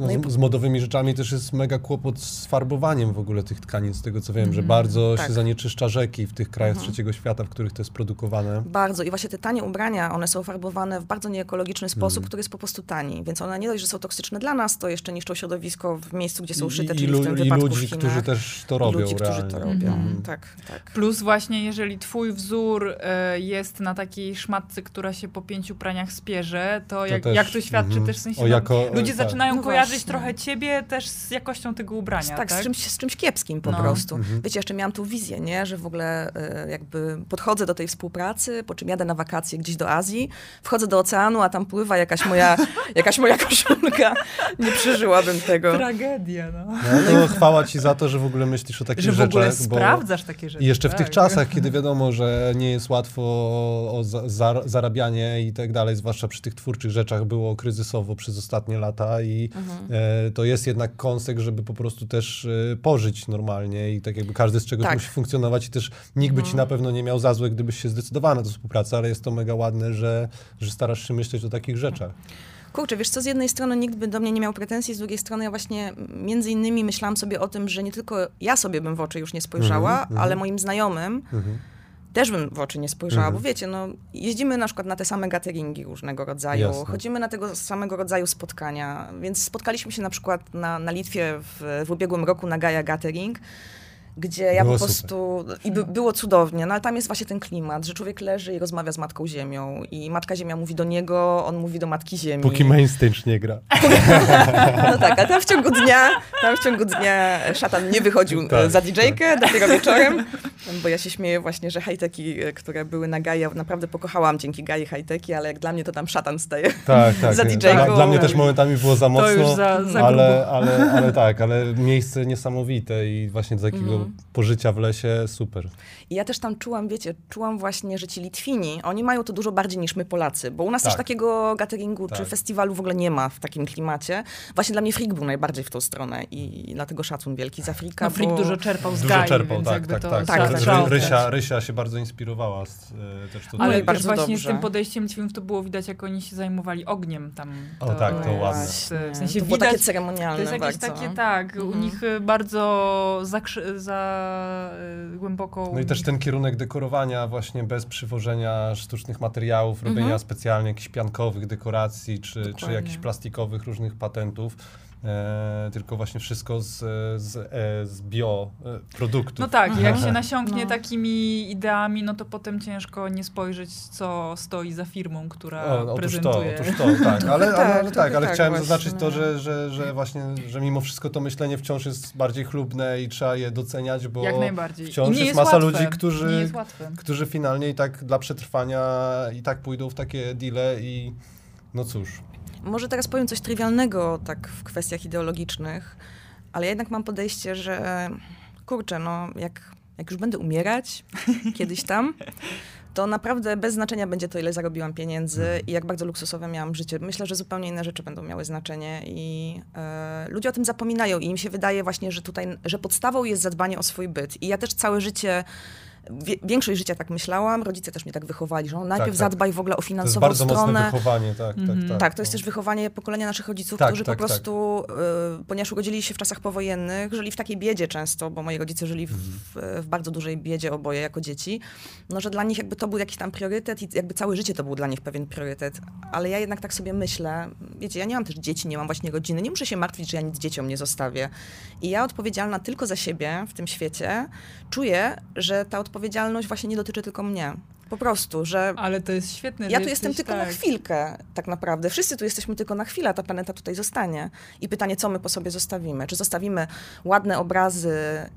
No, z, z, modowymi rzeczami też jest mega kłopot z farbowaniem w ogóle tych tkanin, z tego co wiem, mm, że mhm. bardzo tak. się zanieczyszcza rzeki w tych krajach mm. trzeciego świata, w których to jest produkowane. Bardzo i właśnie te tanie ubrania, one są farbowane w bardzo nieekologiczny sposób, mm. który jest po prostu tani, więc one nie dość, że są toksyczne dla nas, to jeszcze niszczą środowisko w miejscu, gdzie są szyte, I, czyli w tym I ludzi, którzy też to robią. Ludzi, którzy to robią, mm. tak, tak. Plus właśnie, jeżeli twój wzór y, jest na takiej szmatce, która się po pięciu praniach spierze, to, to jak, też, jak to świadczy mm, też w sensie, o, jako, no, ludzie tak. zaczynają no kojarzyć właśnie. trochę ciebie też z jakością tego ubrania, tak? tak? Z, czymś, z czymś kiepskim po no. prostu. Mhm. Wiecie, jeszcze miałam tu wizję, nie? że w ogóle y, jakby podchodzę do tej współpracy, po czym jadę na wakacje gdzieś do Azji, wchodzę do oceanu, a tam pływa jakaś moja, jakaś moja koszulka. Nie przeżyłabym tego. Tragedia, no. no. no chwała ci za to, że w ogóle myślisz o takich że rzeczach. Że w ogóle sprawdzasz takie rzeczy. I jeszcze w tych tak. czasach, kiedy wiadomo, że nie jest łatwo o, zarabianie i tak dalej, zwłaszcza przy tych twórczych rzeczach było kryzysowo przez ostatnie lata i mhm. E, to jest jednak kąsek, żeby po prostu też e, pożyć normalnie i tak jakby każdy z czegoś tak. musi funkcjonować i też nikt by ci mhm. na pewno nie miał za złe, gdybyś się zdecydowała na tę współpracę, ale jest to mega ładne, że, że starasz się myśleć o takich rzeczach. Kurczę, wiesz co, z jednej strony nikt by do mnie nie miał pretensji, z drugiej strony ja właśnie między innymi myślałam sobie o tym, że nie tylko ja sobie bym w oczy już nie spojrzała, mm -hmm, ale moim znajomym mm -hmm też bym w oczy nie spojrzała, mhm. bo wiecie, no, jeździmy na przykład na te same cateringi różnego rodzaju, Jasne. chodzimy na tego samego rodzaju spotkania, więc spotkaliśmy się na przykład na, na Litwie w, w ubiegłym roku na Gaia Gathering, gdzie ja było po prostu... Super. I by, było cudownie, no ale tam jest właśnie ten klimat, że człowiek leży i rozmawia z Matką Ziemią i Matka Ziemia mówi do niego, on mówi do Matki Ziemi. Póki mainstage nie gra. no tak, a tam w ciągu dnia, tam w ciągu dnia szatan nie wychodził tak, za DJ-kę, tak. dopiero wieczorem, bo ja się śmieję właśnie, że high-techy, które były na Gaia, naprawdę pokochałam dzięki Gai high-techy, ale jak dla mnie to tam szatan staje tak, tak, za DJ-ką. Dla, dla mnie też momentami było za mocno, za, za ale, ale, ale tak, ale miejsce niesamowite i właśnie do takiego mm pożycia w lesie, super. I ja też tam czułam, wiecie, czułam właśnie, że ci Litwini, oni mają to dużo bardziej niż my Polacy, bo u nas tak. też takiego gatheringu tak. czy festiwalu w ogóle nie ma w takim klimacie. Właśnie dla mnie Freak był najbardziej w tą stronę i dlatego szacun wielki za Freaka. No Freak bo... dużo czerpał z Dużo Gai, czerpał, tak, tak, tak, tak, tak. Rysia, Rysia się bardzo inspirowała z, e, też tutaj. Ale bardzo właśnie dobrze. z tym podejściem Litwinów to było widać, jak oni się zajmowali ogniem tam. To, o tak, to ładne. W sensie to widać, takie ceremonialne To jest jakieś bardzo. takie, tak, u mhm. nich bardzo za, za Y, głęboką... No i też ten kierunek dekorowania właśnie bez przywożenia sztucznych materiałów, robienia mhm. specjalnie jakichś piankowych dekoracji, czy, czy jakichś plastikowych różnych patentów E, tylko właśnie wszystko z, z, e, z bioproduktów. No tak, jak się nasiąknie no. takimi ideami, no to potem ciężko nie spojrzeć, co stoi za firmą, która o, otóż prezentuje. To, otóż to, tak, ale, ale, tak, ale, tak, ale tak chciałem właśnie. zaznaczyć to, że, że, że właśnie, że mimo wszystko to myślenie wciąż jest bardziej chlubne i trzeba je doceniać, bo jak najbardziej. wciąż jest, jest masa łatwe. ludzi, którzy, którzy finalnie i tak dla przetrwania i tak pójdą w takie deale i no cóż. Może teraz powiem coś trywialnego tak w kwestiach ideologicznych, ale jednak mam podejście, że kurczę, no jak, jak już będę umierać kiedyś tam, to naprawdę bez znaczenia będzie to, ile zarobiłam pieniędzy mhm. i jak bardzo luksusowe miałam życie. Myślę, że zupełnie inne rzeczy będą miały znaczenie i e, ludzie o tym zapominają i im się wydaje właśnie, że tutaj, że podstawą jest zadbanie o swój byt. I ja też całe życie większość życia tak myślałam, rodzice też mnie tak wychowali, że no, najpierw tak, tak. zadbaj w ogóle o finansową to jest bardzo stronę. Mocne wychowanie, tak, mm tak, mhm. tak. Tak, to jest no. też wychowanie pokolenia naszych rodziców, tak, którzy po tak, tak. prostu, y, ponieważ urodzili się w czasach powojennych, żyli w takiej biedzie często, bo moi rodzice żyli w, w, w, bardzo dużej biedzie oboje jako dzieci, no że dla nich jakby to był jakiś tam priorytet i jakby całe życie to był dla nich pewien priorytet. Ale ja jednak tak sobie myślę, wiecie, ja nie mam też dzieci, nie mam właśnie rodziny, nie muszę się martwić, że ja nic dzieciom nie zostawię. I ja odpowiedzialna tylko za siebie w tym świecie, czuję, że ta odpowiedzialność właśnie nie dotyczy tylko mnie. Po prostu, że. Ale to jest świetne. Ja tu jestem tylko tak. na chwilkę, tak naprawdę. Wszyscy tu jesteśmy tylko na chwilę, a ta planeta tutaj zostanie. I pytanie, co my po sobie zostawimy? Czy zostawimy ładne obrazy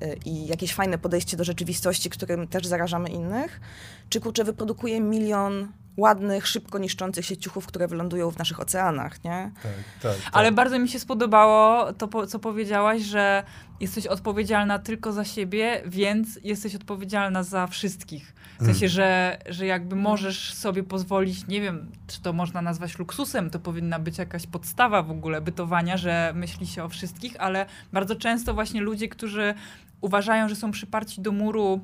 y, i jakieś fajne podejście do rzeczywistości, którym też zarażamy innych? Czy kurczę, wyprodukuje milion ładnych, szybko niszczących się ciuchów, które wylądują w naszych oceanach, nie? Tak, tak, tak. Ale bardzo mi się spodobało to, co powiedziałaś, że jesteś odpowiedzialna tylko za siebie, więc jesteś odpowiedzialna za wszystkich. W sensie, mm. że, że jakby możesz sobie pozwolić, nie wiem, czy to można nazwać luksusem, to powinna być jakaś podstawa w ogóle bytowania, że myśli się o wszystkich, ale bardzo często właśnie ludzie, którzy uważają, że są przyparci do muru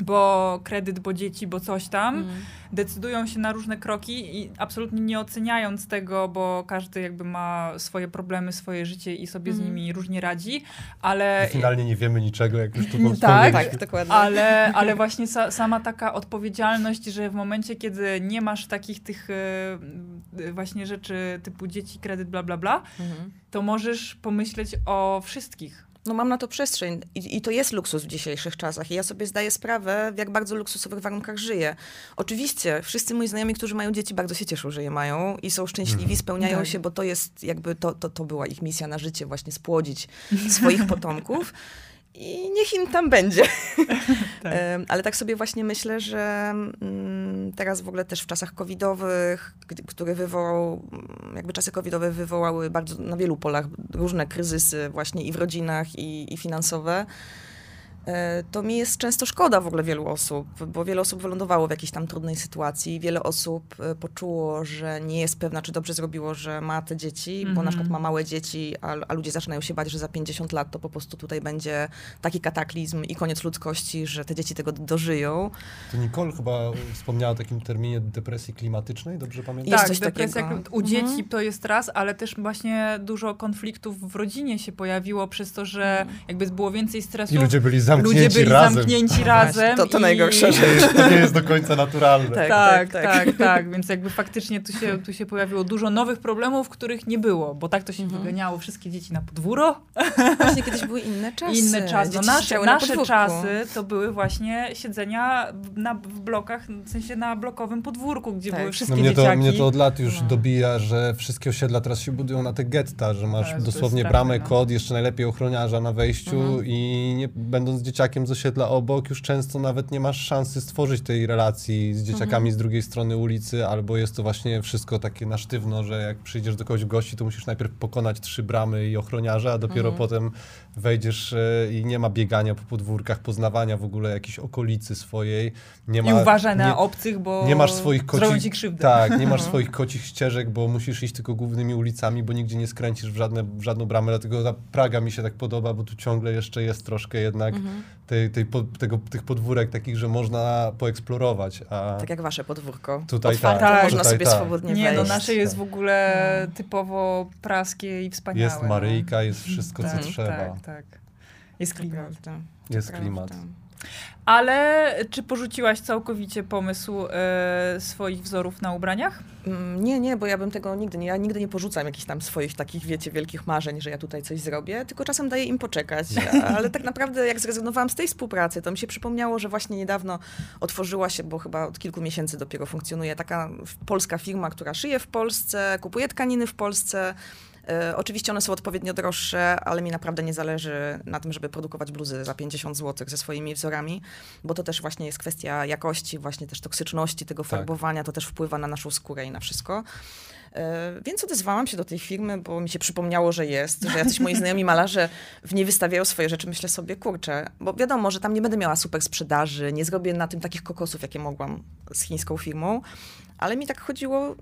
bo kredyt, bo dzieci, bo coś tam, mm. decydują się na różne kroki i absolutnie nie oceniając tego, bo każdy jakby ma swoje problemy, swoje życie i sobie mm. z nimi różnie radzi, ale... I finalnie nie wiemy niczego, jak już tu Tak, tak dokładnie. Ale, ale właśnie sa, sama taka odpowiedzialność, że w momencie, kiedy nie masz takich tych e, właśnie rzeczy typu dzieci, kredyt, bla, bla, bla, mm. to możesz pomyśleć o wszystkich no mam na to przestrzeń I, i, to jest luksus w dzisiejszych czasach i ja sobie zdaję sprawę, w jak bardzo luksusowych warunkach żyję. Oczywiście wszyscy moi znajomi, którzy mają dzieci, bardzo się cieszą, że je mają i są szczęśliwi, mhm. spełniają tak. się, bo to jest jakby, to, to, to była ich misja na życie, właśnie spłodzić swoich potomków i niech im tam będzie. tak. Ale tak sobie właśnie myślę, że mm, teraz w ogóle też w czasach covidowych, które wywołał, mm, jakby czasy covidowe wywołały bardzo na wielu polach różne kryzysy właśnie i w rodzinach, i, i finansowe, to mi jest często szkoda w ogóle wielu osób, bo wiele osób wylądowało w jakiejś tam trudnej sytuacji. Wiele osób e, poczuło, że nie jest pewna, czy dobrze zrobiło, że ma te dzieci, mm -hmm. bo na przykład ma małe dzieci, a, a, ludzie zaczynają się bać, że za 50 lat to po prostu tutaj będzie taki kataklizm i koniec ludzkości, że te dzieci tego dożyją. To Nicole chyba wspomniała o takim terminie depresji klimatycznej, dobrze pamiętam? Jest tak, coś depresja takiego. u dzieci mm -hmm. to jest raz, ale też właśnie dużo konfliktów w rodzinie się pojawiło przez to, że mm. jakby było więcej stresu. I ludzie byli zamknięci ludzie byli razem. zamknięci razem. To, to i... najgorsza rzecz. To nie jest do końca naturalne. Tak, tak, tak, tak, tak, tak. Więc jakby faktycznie tu się, tu się pojawiło dużo nowych problemów, których nie było, bo tak to się mhm. wyganiało wszystkie dzieci na podwórko. Właśnie kiedyś były inne czasy. Inne czasy. No nasze nasze czasy to były właśnie siedzenia na, w blokach, w sensie na blokowym podwórku, gdzie tak. były wszystkie no mnie dzieciaki. To, mnie to od lat już no. dobija, że wszystkie osiedla teraz się budują na te getta, że masz tak, dosłownie bramę, no. kod, jeszcze najlepiej ochroniarza na wejściu mhm. i nie, będąc dzieciakiem z osiedla obok, już często nawet nie masz szansy stworzyć tej relacji z dzieciakami mhm. z drugiej strony ulicy, albo jest to właśnie wszystko takie na sztywno, że jak przyjdziesz do kogoś w gości, to musisz najpierw pokonać trzy bramy i ochroniarza, a dopiero mhm. potem wejdziesz e, i nie ma biegania po podwórkach, poznawania w ogóle jakiejś okolicy swojej. Nie ma, I uważaj na nie, obcych, bo nie masz swoich kocich, Tak, nie masz swoich kocich ścieżek, bo musisz iść tylko głównymi ulicami, bo nigdzie nie skręcisz w, żadne, w żadną bramę, dlatego ta Praga mi się tak podoba, bo tu ciągle jeszcze jest troszkę jednak mhm. Tej, tej, po, tego, tych podwórek takich, że można poeksplorować. A tak jak wasze podwórko. Tutaj Otwarte, tak, można tutaj sobie tak. swobodnie nie, wejść. Nie, no nasze jest w ogóle typowo praskie i wspaniałe. Jest Maryjka, no. jest wszystko, co tak, trzeba. Tak, tak. Jest klimat. Jest klimat. Ale czy porzuciłaś całkowicie pomysł e, swoich wzorów na ubraniach? Mm, nie, nie, bo ja bym tego nigdy nie, ja nigdy nie porzucam jakichś tam swoich takich, wiecie, wielkich marzeń, że ja tutaj coś zrobię, tylko czasem daję im poczekać. Ale tak naprawdę jak zrezygnowałam z tej współpracy, to mi się przypomniało, że właśnie niedawno otworzyła się, bo chyba od kilku miesięcy dopiero funkcjonuje taka polska firma, która szyje w Polsce, kupuje tkaniny w Polsce, oczywiście one są odpowiednio droższe, ale mi naprawdę nie zależy na tym, żeby produkować bluzy za 50 zł ze swoimi wzorami, bo to też właśnie jest kwestia jakości, właśnie też toksyczności tego tak. farbowania, tak. to też wpływa na naszą skórę i na wszystko. E, więc odezwałam się do tej firmy, bo mi się przypomniało, że jest, że jacyś moi znajomi malarze w niej wystawiają swoje rzeczy. Myślę sobie, kurczę, bo wiadomo, że tam nie będę miała super sprzedaży, nie zrobię na tym takich kokosów, jakie mogłam z chińską firmą, ale mi tak chodziło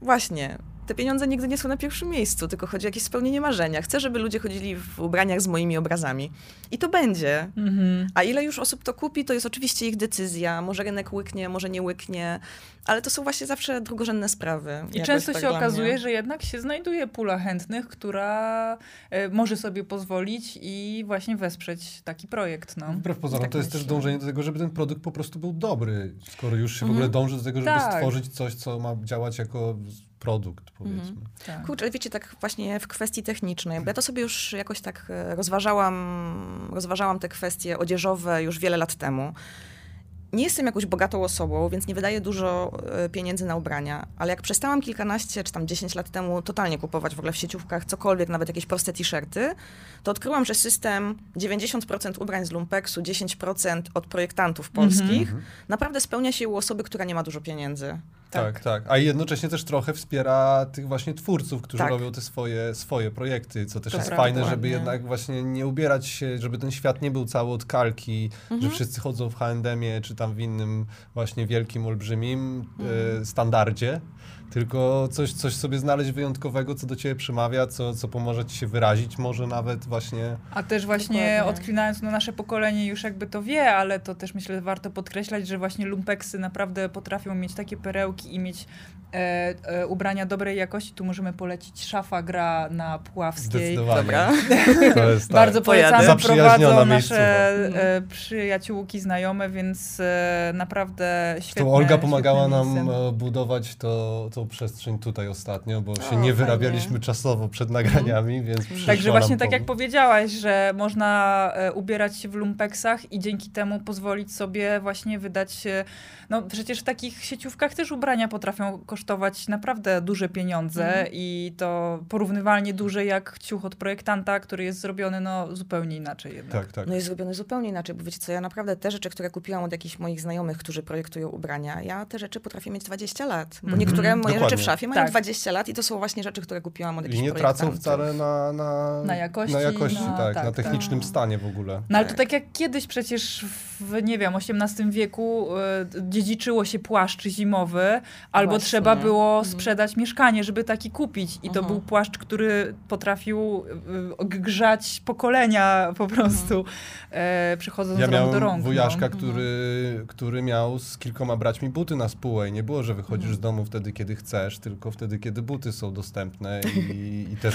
właśnie, te pieniądze nigdy nie są na pierwszym miejscu, tylko chodzi o jakieś spełnienie marzenia. Chcę, żeby ludzie chodzili w ubraniach z moimi obrazami. I to będzie. Mhm. A ile już osób to kupi, to jest oczywiście ich decyzja. Może rynek łyknie, może nie łyknie, ale to są właśnie zawsze drugorzędne sprawy. I często tak się okazuje, że jednak się znajduje pula chętnych, która y, może sobie pozwolić i właśnie wesprzeć taki projekt. No. Wbrew pozorom, tak to jest myślę. też dążenie do tego, żeby ten produkt po prostu był dobry, skoro już się mhm. w ogóle dąży do tego, żeby tak. stworzyć coś, co ma działać jako produkt, powiedzmy. Mhm, tak. Kurczę, wiecie, tak właśnie w kwestii technicznej, bo ja to sobie już jakoś tak e, rozważałam, rozważałam te kwestie odzieżowe już wiele lat temu. Nie jestem jakąś bogatą osobą, więc nie wydaję dużo e, pieniędzy na ubrania, ale jak przestałam kilkanaście czy tam 10 lat temu totalnie kupować w ogóle w sieciówkach cokolwiek, nawet jakieś proste t-shirty, to odkryłam, że system 90% ubrań z lumpeksu, 10% od projektantów polskich mm -hmm. naprawdę spełnia się u osoby, która nie ma dużo pieniędzy. Tak. tak, tak. A jednocześnie też trochę wspiera tych właśnie twórców, którzy tak. robią te swoje, swoje projekty, co też to jest fajne, żeby jednak właśnie nie ubierać się, żeby ten świat nie był cały od kalki, mhm. że wszyscy chodzą w H&M-ie czy tam w innym właśnie wielkim, olbrzymim mhm. e, standardzie, tylko coś, coś sobie znaleźć wyjątkowego, co do ciebie przemawia, co, co pomoże ci się wyrazić, może nawet właśnie. A też właśnie Dokładnie. odklinając, no nasze pokolenie już jakby to wie, ale to też myślę warto podkreślać, że właśnie lumpeksy naprawdę potrafią mieć takie perełki i mieć e, e, ubrania dobrej jakości. Tu możemy polecić Szafa Gra na Puławskiej. Dobra. To jest tak. Bardzo polecamy, prowadzą nasze e, przyjaciółki, znajome, więc e, naprawdę świetnie. Tu Olga pomagała nam e, budować to, to przestrzeń tutaj ostatnio, bo się nie wyrabialiśmy czasowo przed nagraniami, mhm. więc Także właśnie tak jak powiedziałaś, że można e, ubierać się w lumpeksach i dzięki temu pozwolić sobie właśnie wydać, no przecież w takich sieciówkach też ubrania potrafią kosztować naprawdę duże pieniądze mhm. i to porównywalnie duże jak ciuch od projektanta, który jest zrobiony no zupełnie inaczej jednak. Tak, tak. No jest zrobiony zupełnie inaczej, bo wiecie co, ja naprawdę te rzeczy, które kupiłam od jakichś moich znajomych, którzy projektują ubrania, ja te rzeczy potrafię mieć 20 lat, bo mm niektóre moje Dokładnie. rzeczy w szafie mają tak. 20 lat i to są właśnie rzeczy, które kupiłam od jakichś I nie tracą wcale na, na, na jakości, na, jakości, na, tak, tak, na technicznym tak. stanie w ogóle. No ale to tak jak kiedyś przecież w, nie wiem, XVIII wieku y, dziedziczyło się płaszcz zimowy, albo właśnie, trzeba nie? było mhm. sprzedać mieszkanie, żeby taki kupić. I to mhm. był płaszcz, który potrafił y, grzać pokolenia po prostu, mhm. y, przychodząc ja z rąk do rąk. Ja miałem wujaszka, no. który, który miał z kilkoma braćmi buty na spółę i nie było, że wychodzisz z domu wtedy, kiedy chcesz, tylko wtedy, kiedy buty są dostępne i, i, też,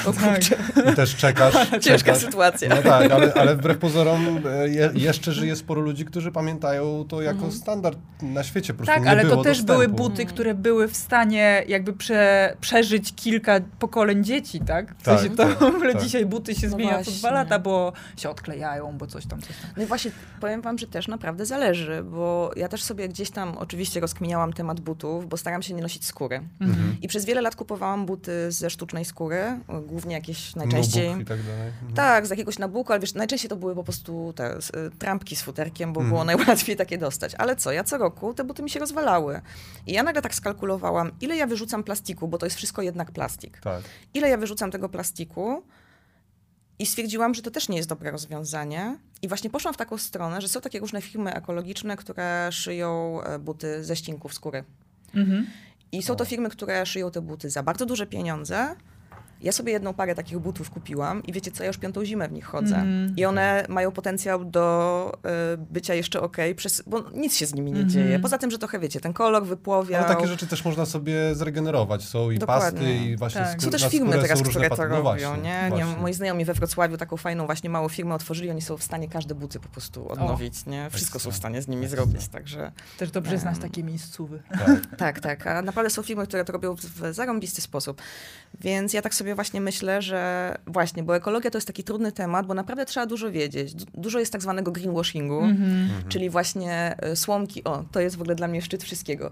i też czekasz. Ciężka sytuacja. No tak, ale, ale wbrew pozorom e, je, jeszcze żyje sporo ludzi, którzy pamiętają to jako standard na świecie. Po tak, ale to też były buty, które były w stanie jakby prze, przeżyć kilka pokoleń dzieci, tak? W sensie tak, to tak, w ogóle tak. dzisiaj buty się no zmienia co dwa lata, bo się odklejają, bo coś tam, coś tam. No i właśnie powiem wam, że też naprawdę zależy, bo ja też sobie gdzieś tam oczywiście rozkminiałam temat butów, bo staram się nie nosić skóry. Mhm. I przez wiele lat kupowałam buty ze sztucznej skóry, głównie jakieś najczęściej... i tak dalej. Mhm. Tak, z jakiegoś nabuku, ale wiesz, najczęściej to były po prostu te y, trampki z futerkiem, bo mhm. było najłatwiej takie dostać. Ale co, ja co roku te buty mi się rozwalały. I ja nagle tak skalkulowałam, ile ja wyrzucam plastiku, bo to jest wszystko jednak plastik. Tak. Ile ja wyrzucam tego plastiku, i stwierdziłam, że to też nie jest dobre rozwiązanie. I właśnie poszłam w taką stronę, że są takie różne firmy ekologiczne, które szyją e, buty ze ścinków skóry. Mhm. I są to firmy, które szyją te buty za bardzo duże pieniądze, ja sobie jedną parę takich butów kupiłam i wiecie co, ja już piątą zimę w nich chodzę. Mm. I one mają potencjał do y, bycia jeszcze ok, przez, bo nic się z nimi nie mm -hmm. dzieje. Poza tym, że trochę wiecie, ten kolor wypłowia. Ale takie rzeczy też można sobie zregenerować. Są i Dokładnie. pasty, i właśnie tak. Są też firmy teraz, które to robią. No nie? nie? Moi znajomi we Wrocławiu taką fajną właśnie małą firmę otworzyli, oni są w stanie każde buty po prostu odnowić. O. Nie? Wszystko są w stanie z nimi zrobić, także... Też dobrze um, znać takie miejscówy. Tak. tak, tak. A naprawdę są firmy, które to robią w, w zarąbisty sposób. Więc ja tak sobie właśnie myślę, że właśnie, bo ekologia to jest taki trudny temat, bo naprawdę trzeba dużo wiedzieć. Dużo jest tak zwanego greenwashingu, mm -hmm. czyli właśnie e, słomki, o, to jest w ogóle dla mnie szczyt wszystkiego.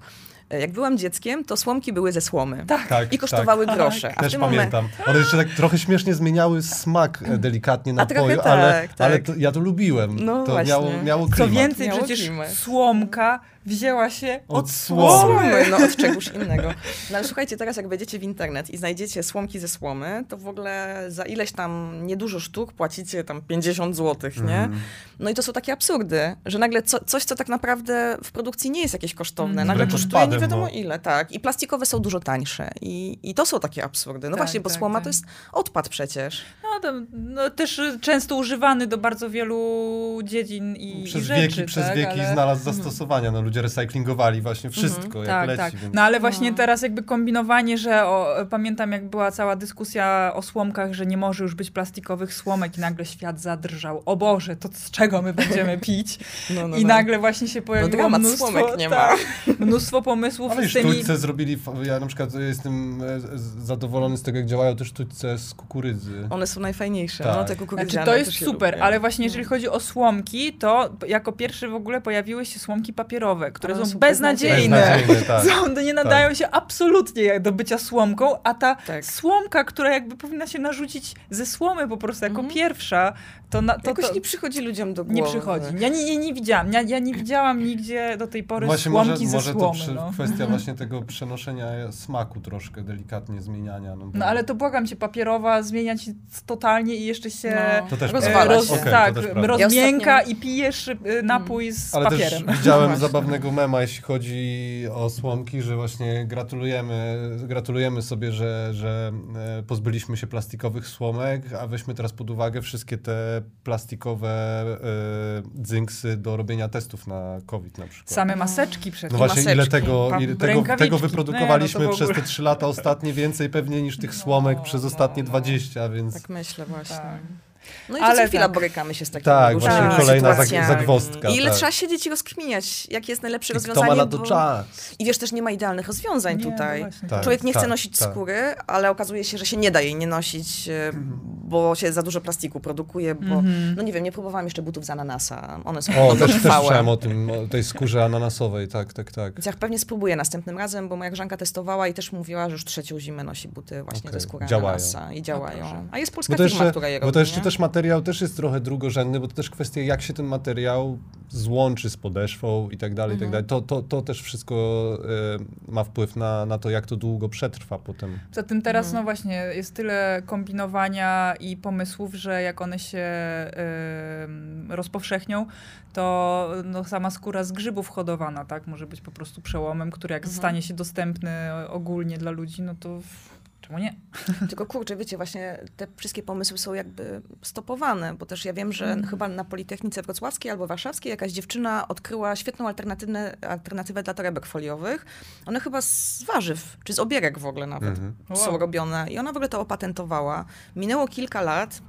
E, jak byłam dzieckiem, to słomki były ze słomy. Tak. tak I kosztowały tak. grosze. A Też pamiętam. One jeszcze tak trochę śmiesznie zmieniały smak e, delikatnie napoju, tak, ale, tak. ale to, ja to lubiłem. No to właśnie. miało, miało klimat. Co więcej, miało przecież klimat. słomka wzięła się od, od słomy. słomy. No od czegoś innego. No ale słuchajcie, teraz jak wejdziecie w internet i znajdziecie słomki ze słomy, to w ogóle za ileś tam niedużo sztuk płacicie tam 50 zł, nie? Mm. No i to są takie absurdy, że nagle co, coś, co tak naprawdę w produkcji nie jest jakieś kosztowne, mm. nagle kosztuje nie wiadomo ile, tak. I plastikowe są dużo tańsze. I, i to są takie absurdy. No tak, właśnie, bo tak, słoma tak. to jest odpad przecież. No, to, no też często używany do bardzo wielu dziedzin i, przez i rzeczy. Wieki, tak, przez wieki ale... znalazł mhm. zastosowania. No, ludzie recyklingowali właśnie wszystko, mm, jak tak, leci. Tak. Więc... No ale właśnie no. teraz jakby kombinowanie, że o, pamiętam jak była cała dyskusja o słomkach, że nie może już być plastikowych słomek i nagle świat zadrżał. O Boże, to z czego my będziemy pić? No, no, I no. nagle właśnie się pojawiło no, mnóstwo, słomek nie ma. mnóstwo pomysłów ale z tymi... sztućce zrobili, ja na przykład jestem e, zadowolony z tego, jak działają te sztućce z kukurydzy. One są najfajniejsze, no, tak. no te kukurydziane znaczy, To jest super, lubię. ale właśnie jeżeli chodzi o słomki, to jako pierwsze w ogóle pojawiły się słomki papierowe, które są, są beznadziejne. beznadziejne tak. są, nie nadają tak. się absolutnie do bycia słomką, a ta tak. słomka, która jakby powinna się narzucić ze słomy po prostu jako mhm. pierwsza, To, na, to Jakoś to, nie przychodzi ludziom do tej pory właśnie kwestia tego przenoszenia smaku troszkę, delikatnie zmieniania. No, bo... no ale to błagam cię, papierowa zmieniać totalnie i jeszcze się no. to też rozwala roz, okay, tak, rozmięka i pijesz y, napój z ale papierem. Też widziałem no zabawnego mema, jeśli chodzi o słomki, że właśnie gratulujemy, gratulujemy sobie, że, że e, pozbyliśmy się plastikowych słomek, a weźmy teraz pod uwagę wszystkie te plastikowe y, dzynksy do robienia testów na COVID na przykład. Same maseczki przecież. No właśnie, ile tego, tego, tego wyprodukowaliśmy no, no przez te trzy lata ostatnie więcej pewnie niż tych słomek no, przez ostatnie no, 20, więc... Tak myślę właśnie. Tak. No i Ale co chwila tak. borykamy się z takimi Tak, właśnie tak. kolejna zagwozdka. I ile tak. trzeba siedzieć i rozkminiać, jakie jest najlepsze I rozwiązanie. Kto ma na to bo... czas? I wiesz, też nie ma idealnych rozwiązań nie, tutaj. No Człowiek nie chce tak, nosić tak. skóry, ale okazuje się, że się nie da jej nie nosić, e, bo się za dużo plastiku produkuje, bo, -hmm. no nie wiem, nie próbowałam jeszcze butów z ananasa. One są o, też, też słyszałem o tym, o tej skórze ananasowej, tak, tak, tak. Więc ja pewnie spróbuję następnym razem, bo moja grzanka testowała i też mówiła, że już trzecią zimę nosi buty właśnie okay. ze skóry działają. ananasa. I działają. No A jest polska firma, jeszcze, która je robi, Bo to jeszcze też materiał też jest trochę drugorzędny, bo to też kwestia, jak się ten materiał złączy z podeszwą i tak dalej, i tak mhm. dalej. To, to, to też wszystko y, ma wpływ na, na to, jak to długo przetrwa potem. Poza tym teraz, mhm. no właśnie, jest tyle kombinowania i pomysłów, że jak one się y, rozpowszechnią, to no, sama skóra z grzybów hodowana, tak, może być po prostu przełomem, który jak mhm. stanie się dostępny ogólnie dla ludzi, no to Czemu nie? Tylko kurczę, wiecie, właśnie te wszystkie pomysły są jakby stopowane, bo też ja wiem, że mm. chyba na Politechnice Wrocławskiej albo Warszawskiej jakaś dziewczyna odkryła świetną alternatywę, alternatywę dla torebek foliowych. One chyba z warzyw, czy z obierek w ogóle nawet mm -hmm. są wow. robione i ona w ogóle to opatentowała. Minęło kilka lat,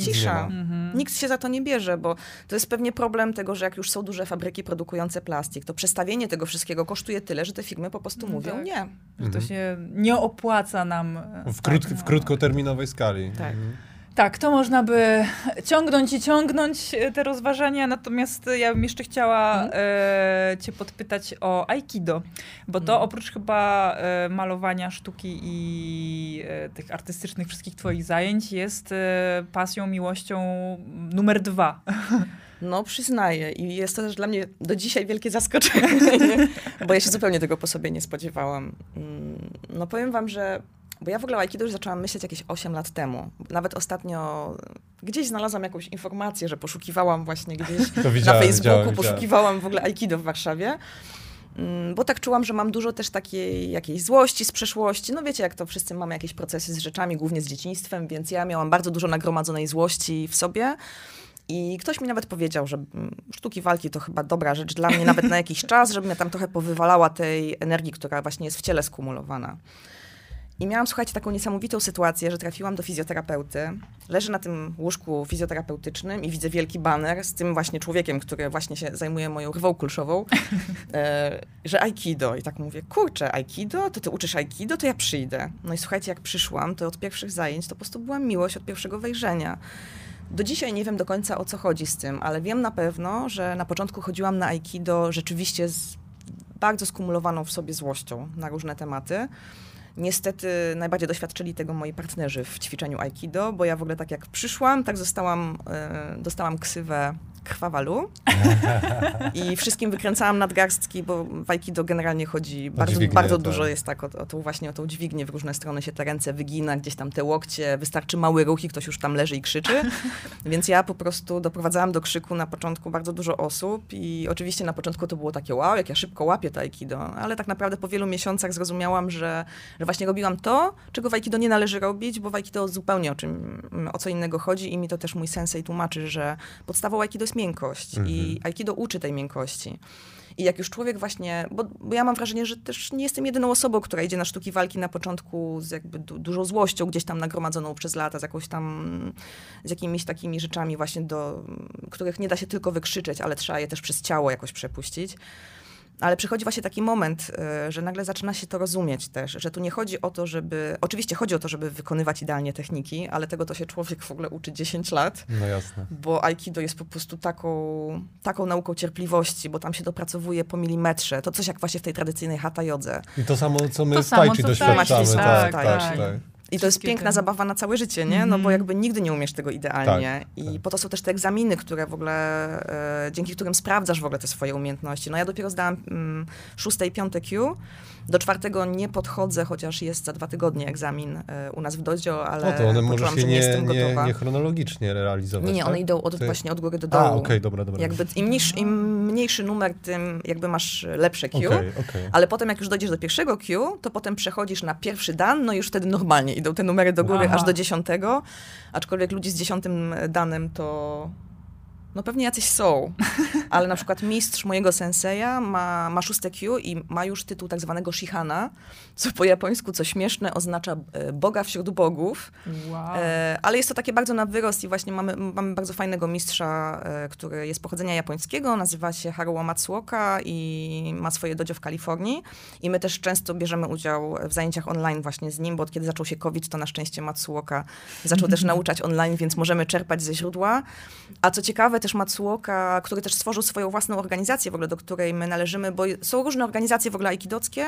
Cisza. Mhm. Nikt się za to nie bierze, bo to jest pewnie problem tego, że jak już są duże fabryki produkujące plastik, to przestawienie tego wszystkiego kosztuje tyle, że te firmy po prostu no mówią tak. nie. Że to mhm. się nie opłaca nam. W, krót, tak, no. w krótkoterminowej skali. Tak. Mhm. Tak, to można by ciągnąć i ciągnąć e, te rozważania, natomiast ja bym jeszcze chciała mhm. e, cię podpytać o Aikido, bo to mhm. oprócz chyba e, malowania sztuki i e, tych artystycznych wszystkich twoich zajęć jest e, pasją, miłością numer dwa. No, przyznaję. I jest to też dla mnie do dzisiaj wielkie zaskoczenie, bo ja się zupełnie tego po sobie nie spodziewałam. Mm, no, powiem wam, że bo ja w ogóle o Aikido już zaczęłam myśleć jakieś 8 lat temu. Nawet ostatnio gdzieś znalazłam jakąś informację, że poszukiwałam właśnie gdzieś na Facebooku, widziałem, poszukiwałam w ogóle Aikido w Warszawie. Mm, bo tak czułam, że mam dużo też takiej jakiejś złości z przeszłości. No wiecie, jak to wszyscy mamy jakieś procesy z rzeczami, głównie z dzieciństwem, więc ja miałam bardzo dużo nagromadzonej złości w sobie. I ktoś mi nawet powiedział, że mm, sztuki walki to chyba dobra rzecz dla mnie, nawet na jakiś czas, żebym ja tam trochę powywalała tej energii, która właśnie jest w ciele skumulowana. I miałam, słuchajcie, taką niesamowitą sytuację, że trafiłam do fizjoterapeuty. Leżę na tym łóżku fizjoterapeutycznym i widzę wielki baner z tym właśnie człowiekiem, który właśnie się zajmuje moją rwą kulszową, e, że aikido. I tak mówię, kurczę, aikido? To ty uczysz aikido? To ja przyjdę. No i słuchajcie, jak przyszłam, to od pierwszych zajęć to po prostu była miłość od pierwszego wejrzenia. Do dzisiaj nie wiem do końca o co chodzi z tym, ale wiem na pewno, że na początku chodziłam na aikido rzeczywiście z bardzo skumulowaną w sobie złością na różne tematy. Niestety najbardziej doświadczyli tego moi partnerzy w ćwiczeniu Aikido, bo ja w ogóle tak jak przyszłam, tak zostałam, y, dostałam ksywę krwawalu i wszystkim wykręcałam nadgarstki, bo w Aikido generalnie chodzi, bardzo, dźwignię, bardzo tak. dużo jest tak o, o tą właśnie o tą dźwignię, w różne strony się te ręce wygina, gdzieś tam te łokcie, wystarczy mały ruch i ktoś już tam leży i krzyczy, więc ja po prostu doprowadzałam do krzyku na początku bardzo dużo osób i oczywiście na początku to było takie wow, jak ja szybko łapię to Aikido, ale tak naprawdę po wielu miesiącach zrozumiałam, że, że właśnie robiłam to, czego w Aikido nie należy robić, bo w Aikido zupełnie o czym, o co innego chodzi i mi to też mój sensei tłumaczy, że podstawą Aikido jest miękkość mhm. i Aikido uczy tej miękkości. I jak już człowiek właśnie, bo, bo, ja mam wrażenie, że też nie jestem jedyną osobą, która idzie na sztuki walki na początku z jakby du dużą złością gdzieś tam nagromadzoną przez lata, z jakąś tam, z jakimiś takimi rzeczami właśnie do, których nie da się tylko wykrzyczeć, ale trzeba je też przez ciało jakoś przepuścić. Ale przychodzi właśnie taki moment, y, że nagle zaczyna się to rozumieć też, że tu nie chodzi o to, żeby. Oczywiście chodzi o to, żeby wykonywać idealnie techniki, ale tego to się człowiek w ogóle uczy 10 lat. No jasne. Bo Aikido jest po prostu taką, taką nauką cierpliwości, bo tam się dopracowuje po milimetrze. To coś jak właśnie w tej tradycyjnej hatha jodze. I to samo, co my to w Tai Chi doświadczamy. Tak, tak, tak, tak. I to jest piękna ten... zabawa na całe życie, nie? No bo mhm. jakby nigdy nie umiesz tego idealnie. Tak, I tak. po to są też te egzaminy, które w ogóle, e, dzięki którym sprawdzasz w ogóle te swoje umiejętności. No ja dopiero zdałam mm, szóste i piąte Q. Do czwartego nie podchodzę, chociaż jest za dwa tygodnie egzamin e, u nas w Dodzio, ale no to one może się nie, jestem nie, nie chronologicznie realizować, Nie, nie, tak? one idą od, właśnie od góry do dołu. A, okej, okay, dobra, dobra. Jakby im, niż, im mniejszy numer, tym jakby masz lepsze Q. Okay, okay. Ale potem jak już dojdziesz do pierwszego Q, to potem przechodzisz na pierwszy dan, no i już wtedy normalnie idą te numery do góry Aha. aż do dziesiątego. Aczkolwiek ludzi z dziesiątym danem to no pewnie jacyś są, ale na przykład mistrz mojego senseja ma, ma szóste Q i ma już tytuł tak zwanego Shihana, co po japońsku, co śmieszne, oznacza e, Boga wśród bogów. Wow. E, ale jest to takie bardzo na wyrost i właśnie mamy, mamy bardzo fajnego mistrza, e, który jest pochodzenia japońskiego, nazywa się Haruo Matsuoka i ma swoje dojo w Kalifornii. I my też często bierzemy udział w zajęciach online właśnie z nim, bo od kiedy zaczął się COVID, to na szczęście Matsuoka zaczął też nauczać online, więc możemy czerpać ze źródła. A co ciekawe, też Matsuoka, który też stworzył swoją własną organizację w ogóle, do której my należymy, bo są różne organizacje w ogóle aikidockie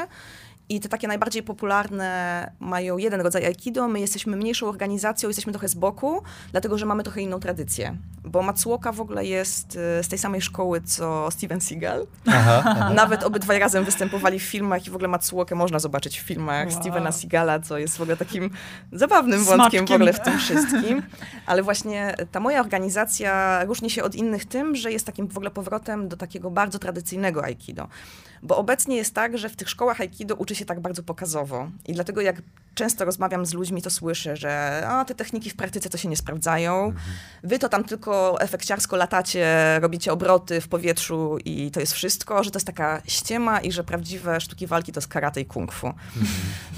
i te takie najbardziej popularne mają jeden rodzaj aikido. My jesteśmy mniejszą organizacją, jesteśmy trochę z boku, dlatego że mamy trochę inną tradycję. Bo Matsuoka w ogóle jest y, z tej samej szkoły, co Steven Seagal. Aha, aha. Nawet obydwaj razem występowali w filmach i w ogóle Matsuokę można zobaczyć w filmach wow. Stevena Seagala, co jest w ogóle takim zabawnym Smaczkiem. wątkiem w ogóle w tym wszystkim. Ale właśnie ta moja organizacja różni się od innych tym, że jest takim w ogóle powrotem do takiego bardzo tradycyjnego aikido. Bo obecnie jest tak, że w tych szkołach aikido uczy się tak bardzo pokazowo. I dlatego jak często rozmawiam z ludźmi, to słyszę, że a, te techniki w praktyce to się nie sprawdzają. Mhm. Wy to tam tylko efekciarsko latacie, robicie obroty w powietrzu i to jest wszystko, że to jest taka ściema i że prawdziwe sztuki walki to jest karate i kung fu. Mhm.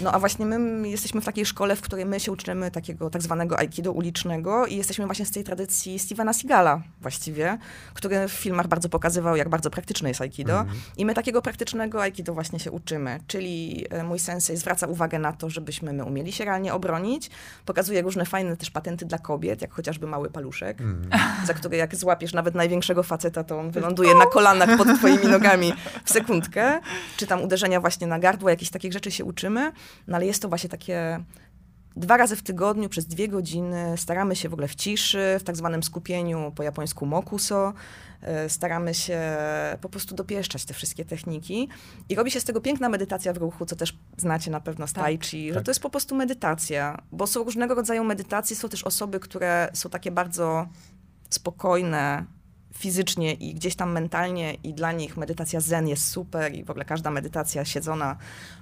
No a właśnie my jesteśmy w takiej szkole, w której my się uczymy takiego tak zwanego aikido ulicznego i jesteśmy właśnie z tej tradycji Stevena Seagala właściwie, który w filmach bardzo pokazywał, jak bardzo praktyczne jest aikido. Mhm. I my takiego praktycznego aikido właśnie się uczymy, czyli e, mój sensei zwraca uwagę na to, żebyśmy my umieli się realnie obronić. Pokazuje różne fajne też patenty dla kobiet, jak chociażby mały paluszek, mm. za który jak złapiesz nawet największego faceta, to on wyląduje na kolanach pod twoimi nogami w sekundkę. Czy tam uderzenia właśnie na gardło, jakieś takich rzeczy się uczymy. No ale jest to właśnie takie dwa razy w tygodniu przez dwie godziny staramy się w ogóle w ciszy, w tak zwanym skupieniu po japońsku mokuso. E, staramy się po prostu dopieszczać te wszystkie techniki. I robi się z tego piękna medytacja w ruchu, co też znacie na pewno z tak, tai chi, tak. że to jest po prostu medytacja. Bo są różnego rodzaju medytacje, są też osoby, które są takie bardzo spokojne, fizycznie i gdzieś tam mentalnie i dla nich medytacja zen jest super i w ogóle każda medytacja siedzona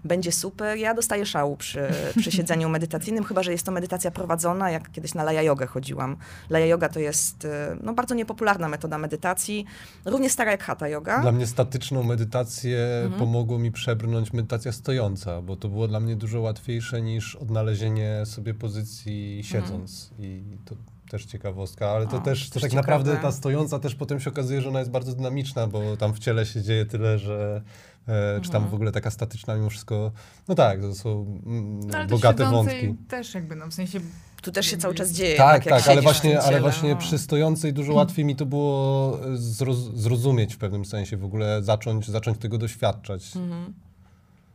będzie super. Ja dostaję szału przy, przy siedzeniu medytacyjnym, chyba że jest to medytacja prowadzona, jak kiedyś na Laya Yoga chodziłam. Laya Yoga to jest y, no, bardzo niepopularna metoda medytacji, równie stara jak Hatha Yoga. Dla mnie statyczną medytację mhm. pomogło mi przebrnąć medytacja stojąca, bo to było dla mnie dużo łatwiejsze niż odnalezienie sobie pozycji siedząc mhm. i to też ciekawostka, ale to o, też to tak ciekawe. naprawdę ta stojąca też potem się okazuje, że ona jest bardzo dynamiczna, bo tam w ciele się dzieje tyle, że e, czy tam mhm. w ogóle taka statyczna mimo wszystko, no tak, to są mm, no, bogate wątki. też jakby, no w sensie tu też się cały czas dzieje. Tak, tak, tak ale właśnie, ale właśnie przy stojącej dużo hmm. łatwiej mi to było zroz, zrozumieć w pewnym sensie, w ogóle zacząć, zacząć tego doświadczać. Mhm.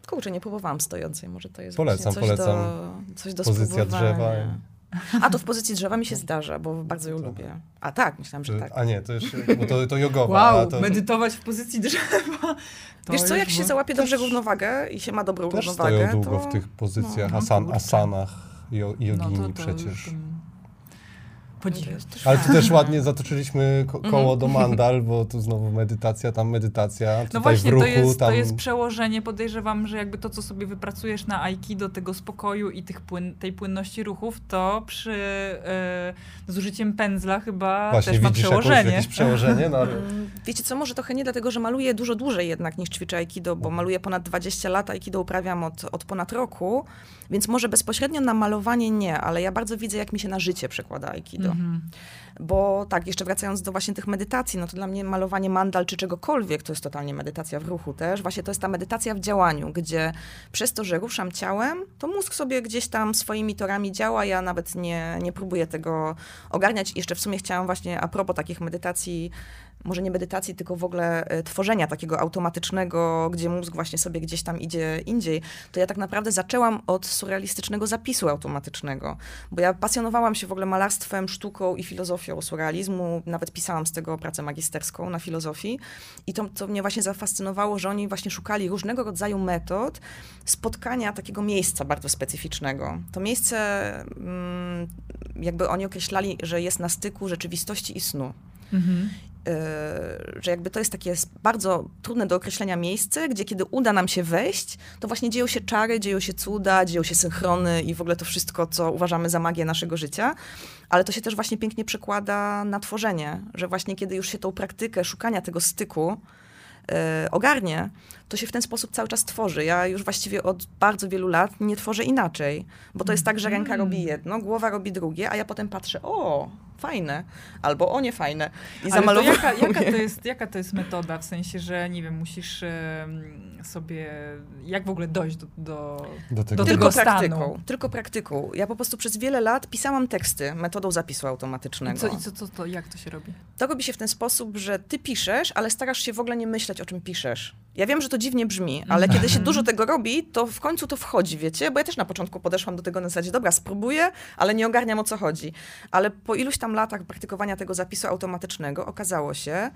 Kurczę, nie próbowałam stojącej, może to jest polecam, coś polecam. do, coś do Pozycja drzewa. A to w pozycji drzewa mi się zdarza, bo bardzo ją lubię. A tak, myślałam, że tak. A nie, to już, bo to, to jogowa. Wow, to... medytować w pozycji drzewa. To Wiesz co, jak się załapie dobrze równowagę i się ma dobrą też równowagę, stoją długo to... w tych pozycjach, no, asan, asanach, jogini no to, to przecież podziwiam. Ale tu też ładnie zatoczyliśmy ko mhm. koło do mandal, bo tu znowu medytacja, tam medytacja, No właśnie, ruchu, to, jest, tam... to jest przełożenie, podejrzewam, że jakby to, co sobie wypracujesz na aikido, tego spokoju i tych płyn tej płynności ruchów, to przy yy, z użyciem pędzla chyba właśnie, też ma przełożenie. Jakieś, jakieś przełożenie? No, ale... Mm, wiecie co, może trochę nie, dlatego że maluję dużo dłużej jednak niż ćwiczę aikido, bo maluję ponad 20 lat, aikido uprawiam od, od ponad roku, więc może bezpośrednio na malowanie nie, ale ja bardzo widzę, jak mi się na życie przekłada aikido. Mhm. Bo tak, jeszcze wracając do właśnie tych medytacji, no to dla mnie malowanie mandal czy czegokolwiek to jest totalnie medytacja w ruchu też. Właśnie to jest ta medytacja w działaniu, gdzie przez to, że ruszam ciałem, to mózg sobie gdzieś tam swoimi torami działa. Ja nawet nie, nie próbuję tego ogarniać. Jeszcze w sumie chciałam właśnie a propos takich medytacji może nie medytacji, tylko w ogóle e, tworzenia takiego automatycznego, gdzie mózg właśnie sobie gdzieś tam idzie indziej, to ja tak naprawdę zaczęłam od surrealistycznego zapisu automatycznego, bo ja pasjonowałam się w ogóle malarstwem, sztuką i filozofią surrealizmu, nawet pisałam z tego pracę magisterską na filozofii i to, co mnie właśnie zafascynowało, że oni właśnie szukali różnego rodzaju metod spotkania takiego miejsca bardzo specyficznego. To miejsce, mm, jakby oni określali, że jest na styku rzeczywistości i snu. E, że jakby to jest takie bardzo trudne do określenia miejsce, gdzie kiedy uda nam się wejść, to właśnie dzieją się czary, dzieją się cuda, dzieją się synchrony i w ogóle to wszystko, co uważamy za magię naszego życia. Ale to się też właśnie pięknie przekłada na tworzenie, że właśnie kiedy już się tą praktykę szukania tego styku e, ogarnie, to się w ten sposób cały czas tworzy. Ja już właściwie od bardzo wielu lat nie tworzę inaczej, bo to jest tak, że ręka robi mm. jedno, głowa robi drugie, a ja potem patrzę, o, fajne, albo o nie fajne. I Ale jaka, jaka, to jest, jaka to jest metoda? W sensie, że nie wiem, musisz sobie, jak w ogóle dojść do, do, do tego, do tylko tego praktyką, stanu? Tylko praktyką. Ja po prostu przez wiele lat pisałam teksty metodą zapisu automatycznego. I co, i co, co to, jak to się robi? To robi się w ten sposób, że ty piszesz, ale starasz się w ogóle nie myśleć, o czym piszesz. Ja wiem, że to dziwnie brzmi, ale kiedy się dużo tego robi, to w końcu to wchodzi, wiecie? Bo ja też na początku podeszłam do tego na zasadzie, dobra, spróbuję, ale nie ogarniam o co chodzi. Ale po iluś tam latach praktykowania tego zapisu automatycznego okazało się,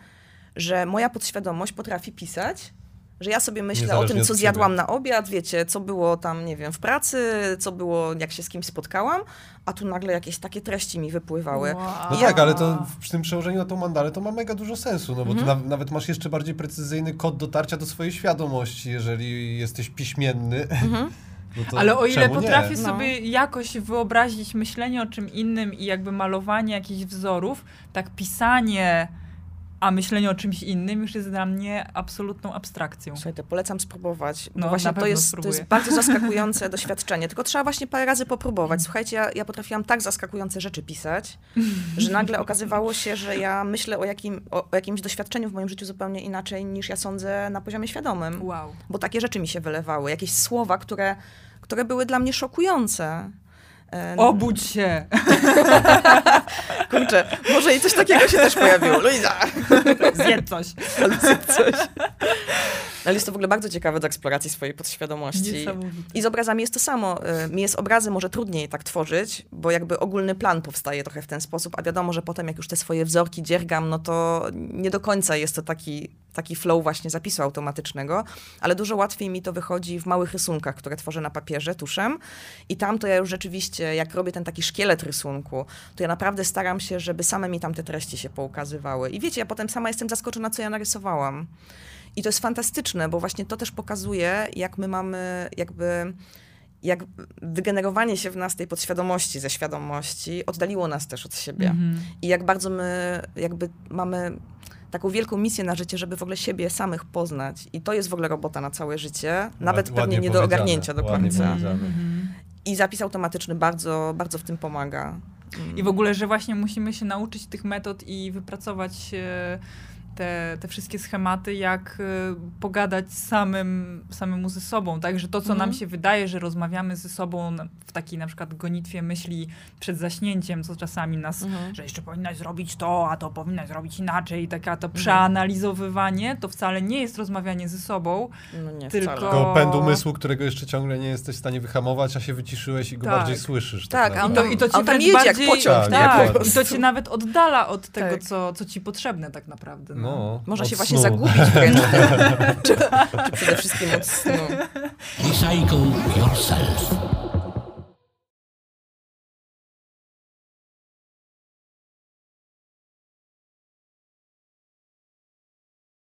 że moja podświadomość potrafi pisać że ja sobie myślę o tym, co zjadłam na obiad, wiecie, co było tam, nie wiem, w pracy, co było, jak się z kimś spotkałam, a tu nagle jakieś takie treści mi wypływały. Wow. No ja... tak, ale to przy tym przełożeniu na tą mandalę to ma mega dużo sensu, no bo mhm. ty nawet masz jeszcze bardziej precyzyjny kod dotarcia do swojej świadomości, jeżeli jesteś piśmienny. Mhm. No Ale o ile potrafię no. sobie jakoś wyobrazić myślenie o czym innym i jakby malowanie jakichś wzorów, tak pisanie a myślenie o czymś innym już jest dla mnie absolutną abstrakcją. Słuchaj, to polecam spróbować. No, właśnie to jest, to jest bardzo zaskakujące doświadczenie. Tylko trzeba właśnie parę razy popróbować. Słuchajcie, ja, ja potrafiłam tak zaskakujące rzeczy pisać, że nagle okazywało się, że ja myślę o, jakim, o, o jakimś doświadczeniu w moim życiu zupełnie inaczej niż ja sądzę na poziomie świadomym. Wow. Bo takie rzeczy mi się wylewały. Jakieś słowa, które, które były dla mnie szokujące. Obudź się! Kurczę, może i coś takiego się też pojawiło. Luisa! Zjedz coś. Zjedz coś. Ale jest to w ogóle bardzo ciekawe do eksploracji swojej podświadomości. I z obrazami jest to samo. Y, mi jest obrazy może trudniej tak tworzyć, bo jakby ogólny plan powstaje trochę w ten sposób, a wiadomo, że potem jak już te swoje wzorki dziergam, no to nie do końca jest to taki, taki flow właśnie zapisu automatycznego, ale dużo łatwiej mi to wychodzi w małych rysunkach, które tworzę na papierze tuszem i tam to ja już rzeczywiście, jak robię ten taki szkielet rysunku, to ja naprawdę staram się, żeby same mi tam te treści się poukazywały. I wiecie, ja potem sama jestem zaskoczona, co ja narysowałam. I to jest fantastyczne, bo właśnie to też pokazuje, jak my mamy jakby jak wygenerowanie się w nas tej podświadomości ze świadomości oddaliło nas też od siebie. Mm -hmm. I jak bardzo my jakby mamy taką wielką misję na życie, żeby w ogóle siebie samych poznać. I to jest w ogóle robota na całe życie, nawet Ład, pewnie nie do ogarnięcia do końca. Mm -hmm. I zapis automatyczny bardzo, bardzo w tym pomaga. I w ogóle, że właśnie musimy się nauczyć tych metod i wypracować te, te wszystkie schematy, jak y, pogadać samym, samemu ze sobą, tak? Że to, co mm. nam mhm. się wydaje, że rozmawiamy ze sobą w takiej na przykład gonitwie myśli przed zaśnięciem, co czasami nas, mm. że jeszcze powinnaś zrobić to, a to powinnaś zrobić inaczej, i taka to mhm. przeanalizowywanie, to wcale nie jest rozmawianie ze sobą, no nie, tylko... Tylko pęd umysłu, którego jeszcze ciągle nie jesteś w stanie wyhamować, a się wyciszyłeś i go tak. bardziej słyszysz. Tak, tak a to, i to cię wręcz bardziej... jak pociąg. Tak, tak, i to cię nawet oddala od tego, tak. co, co ci potrzebne tak naprawdę. No. No, Można się właśnie zagubić wręcz. czy, czy przede wszystkim od snu. Recycle yourself.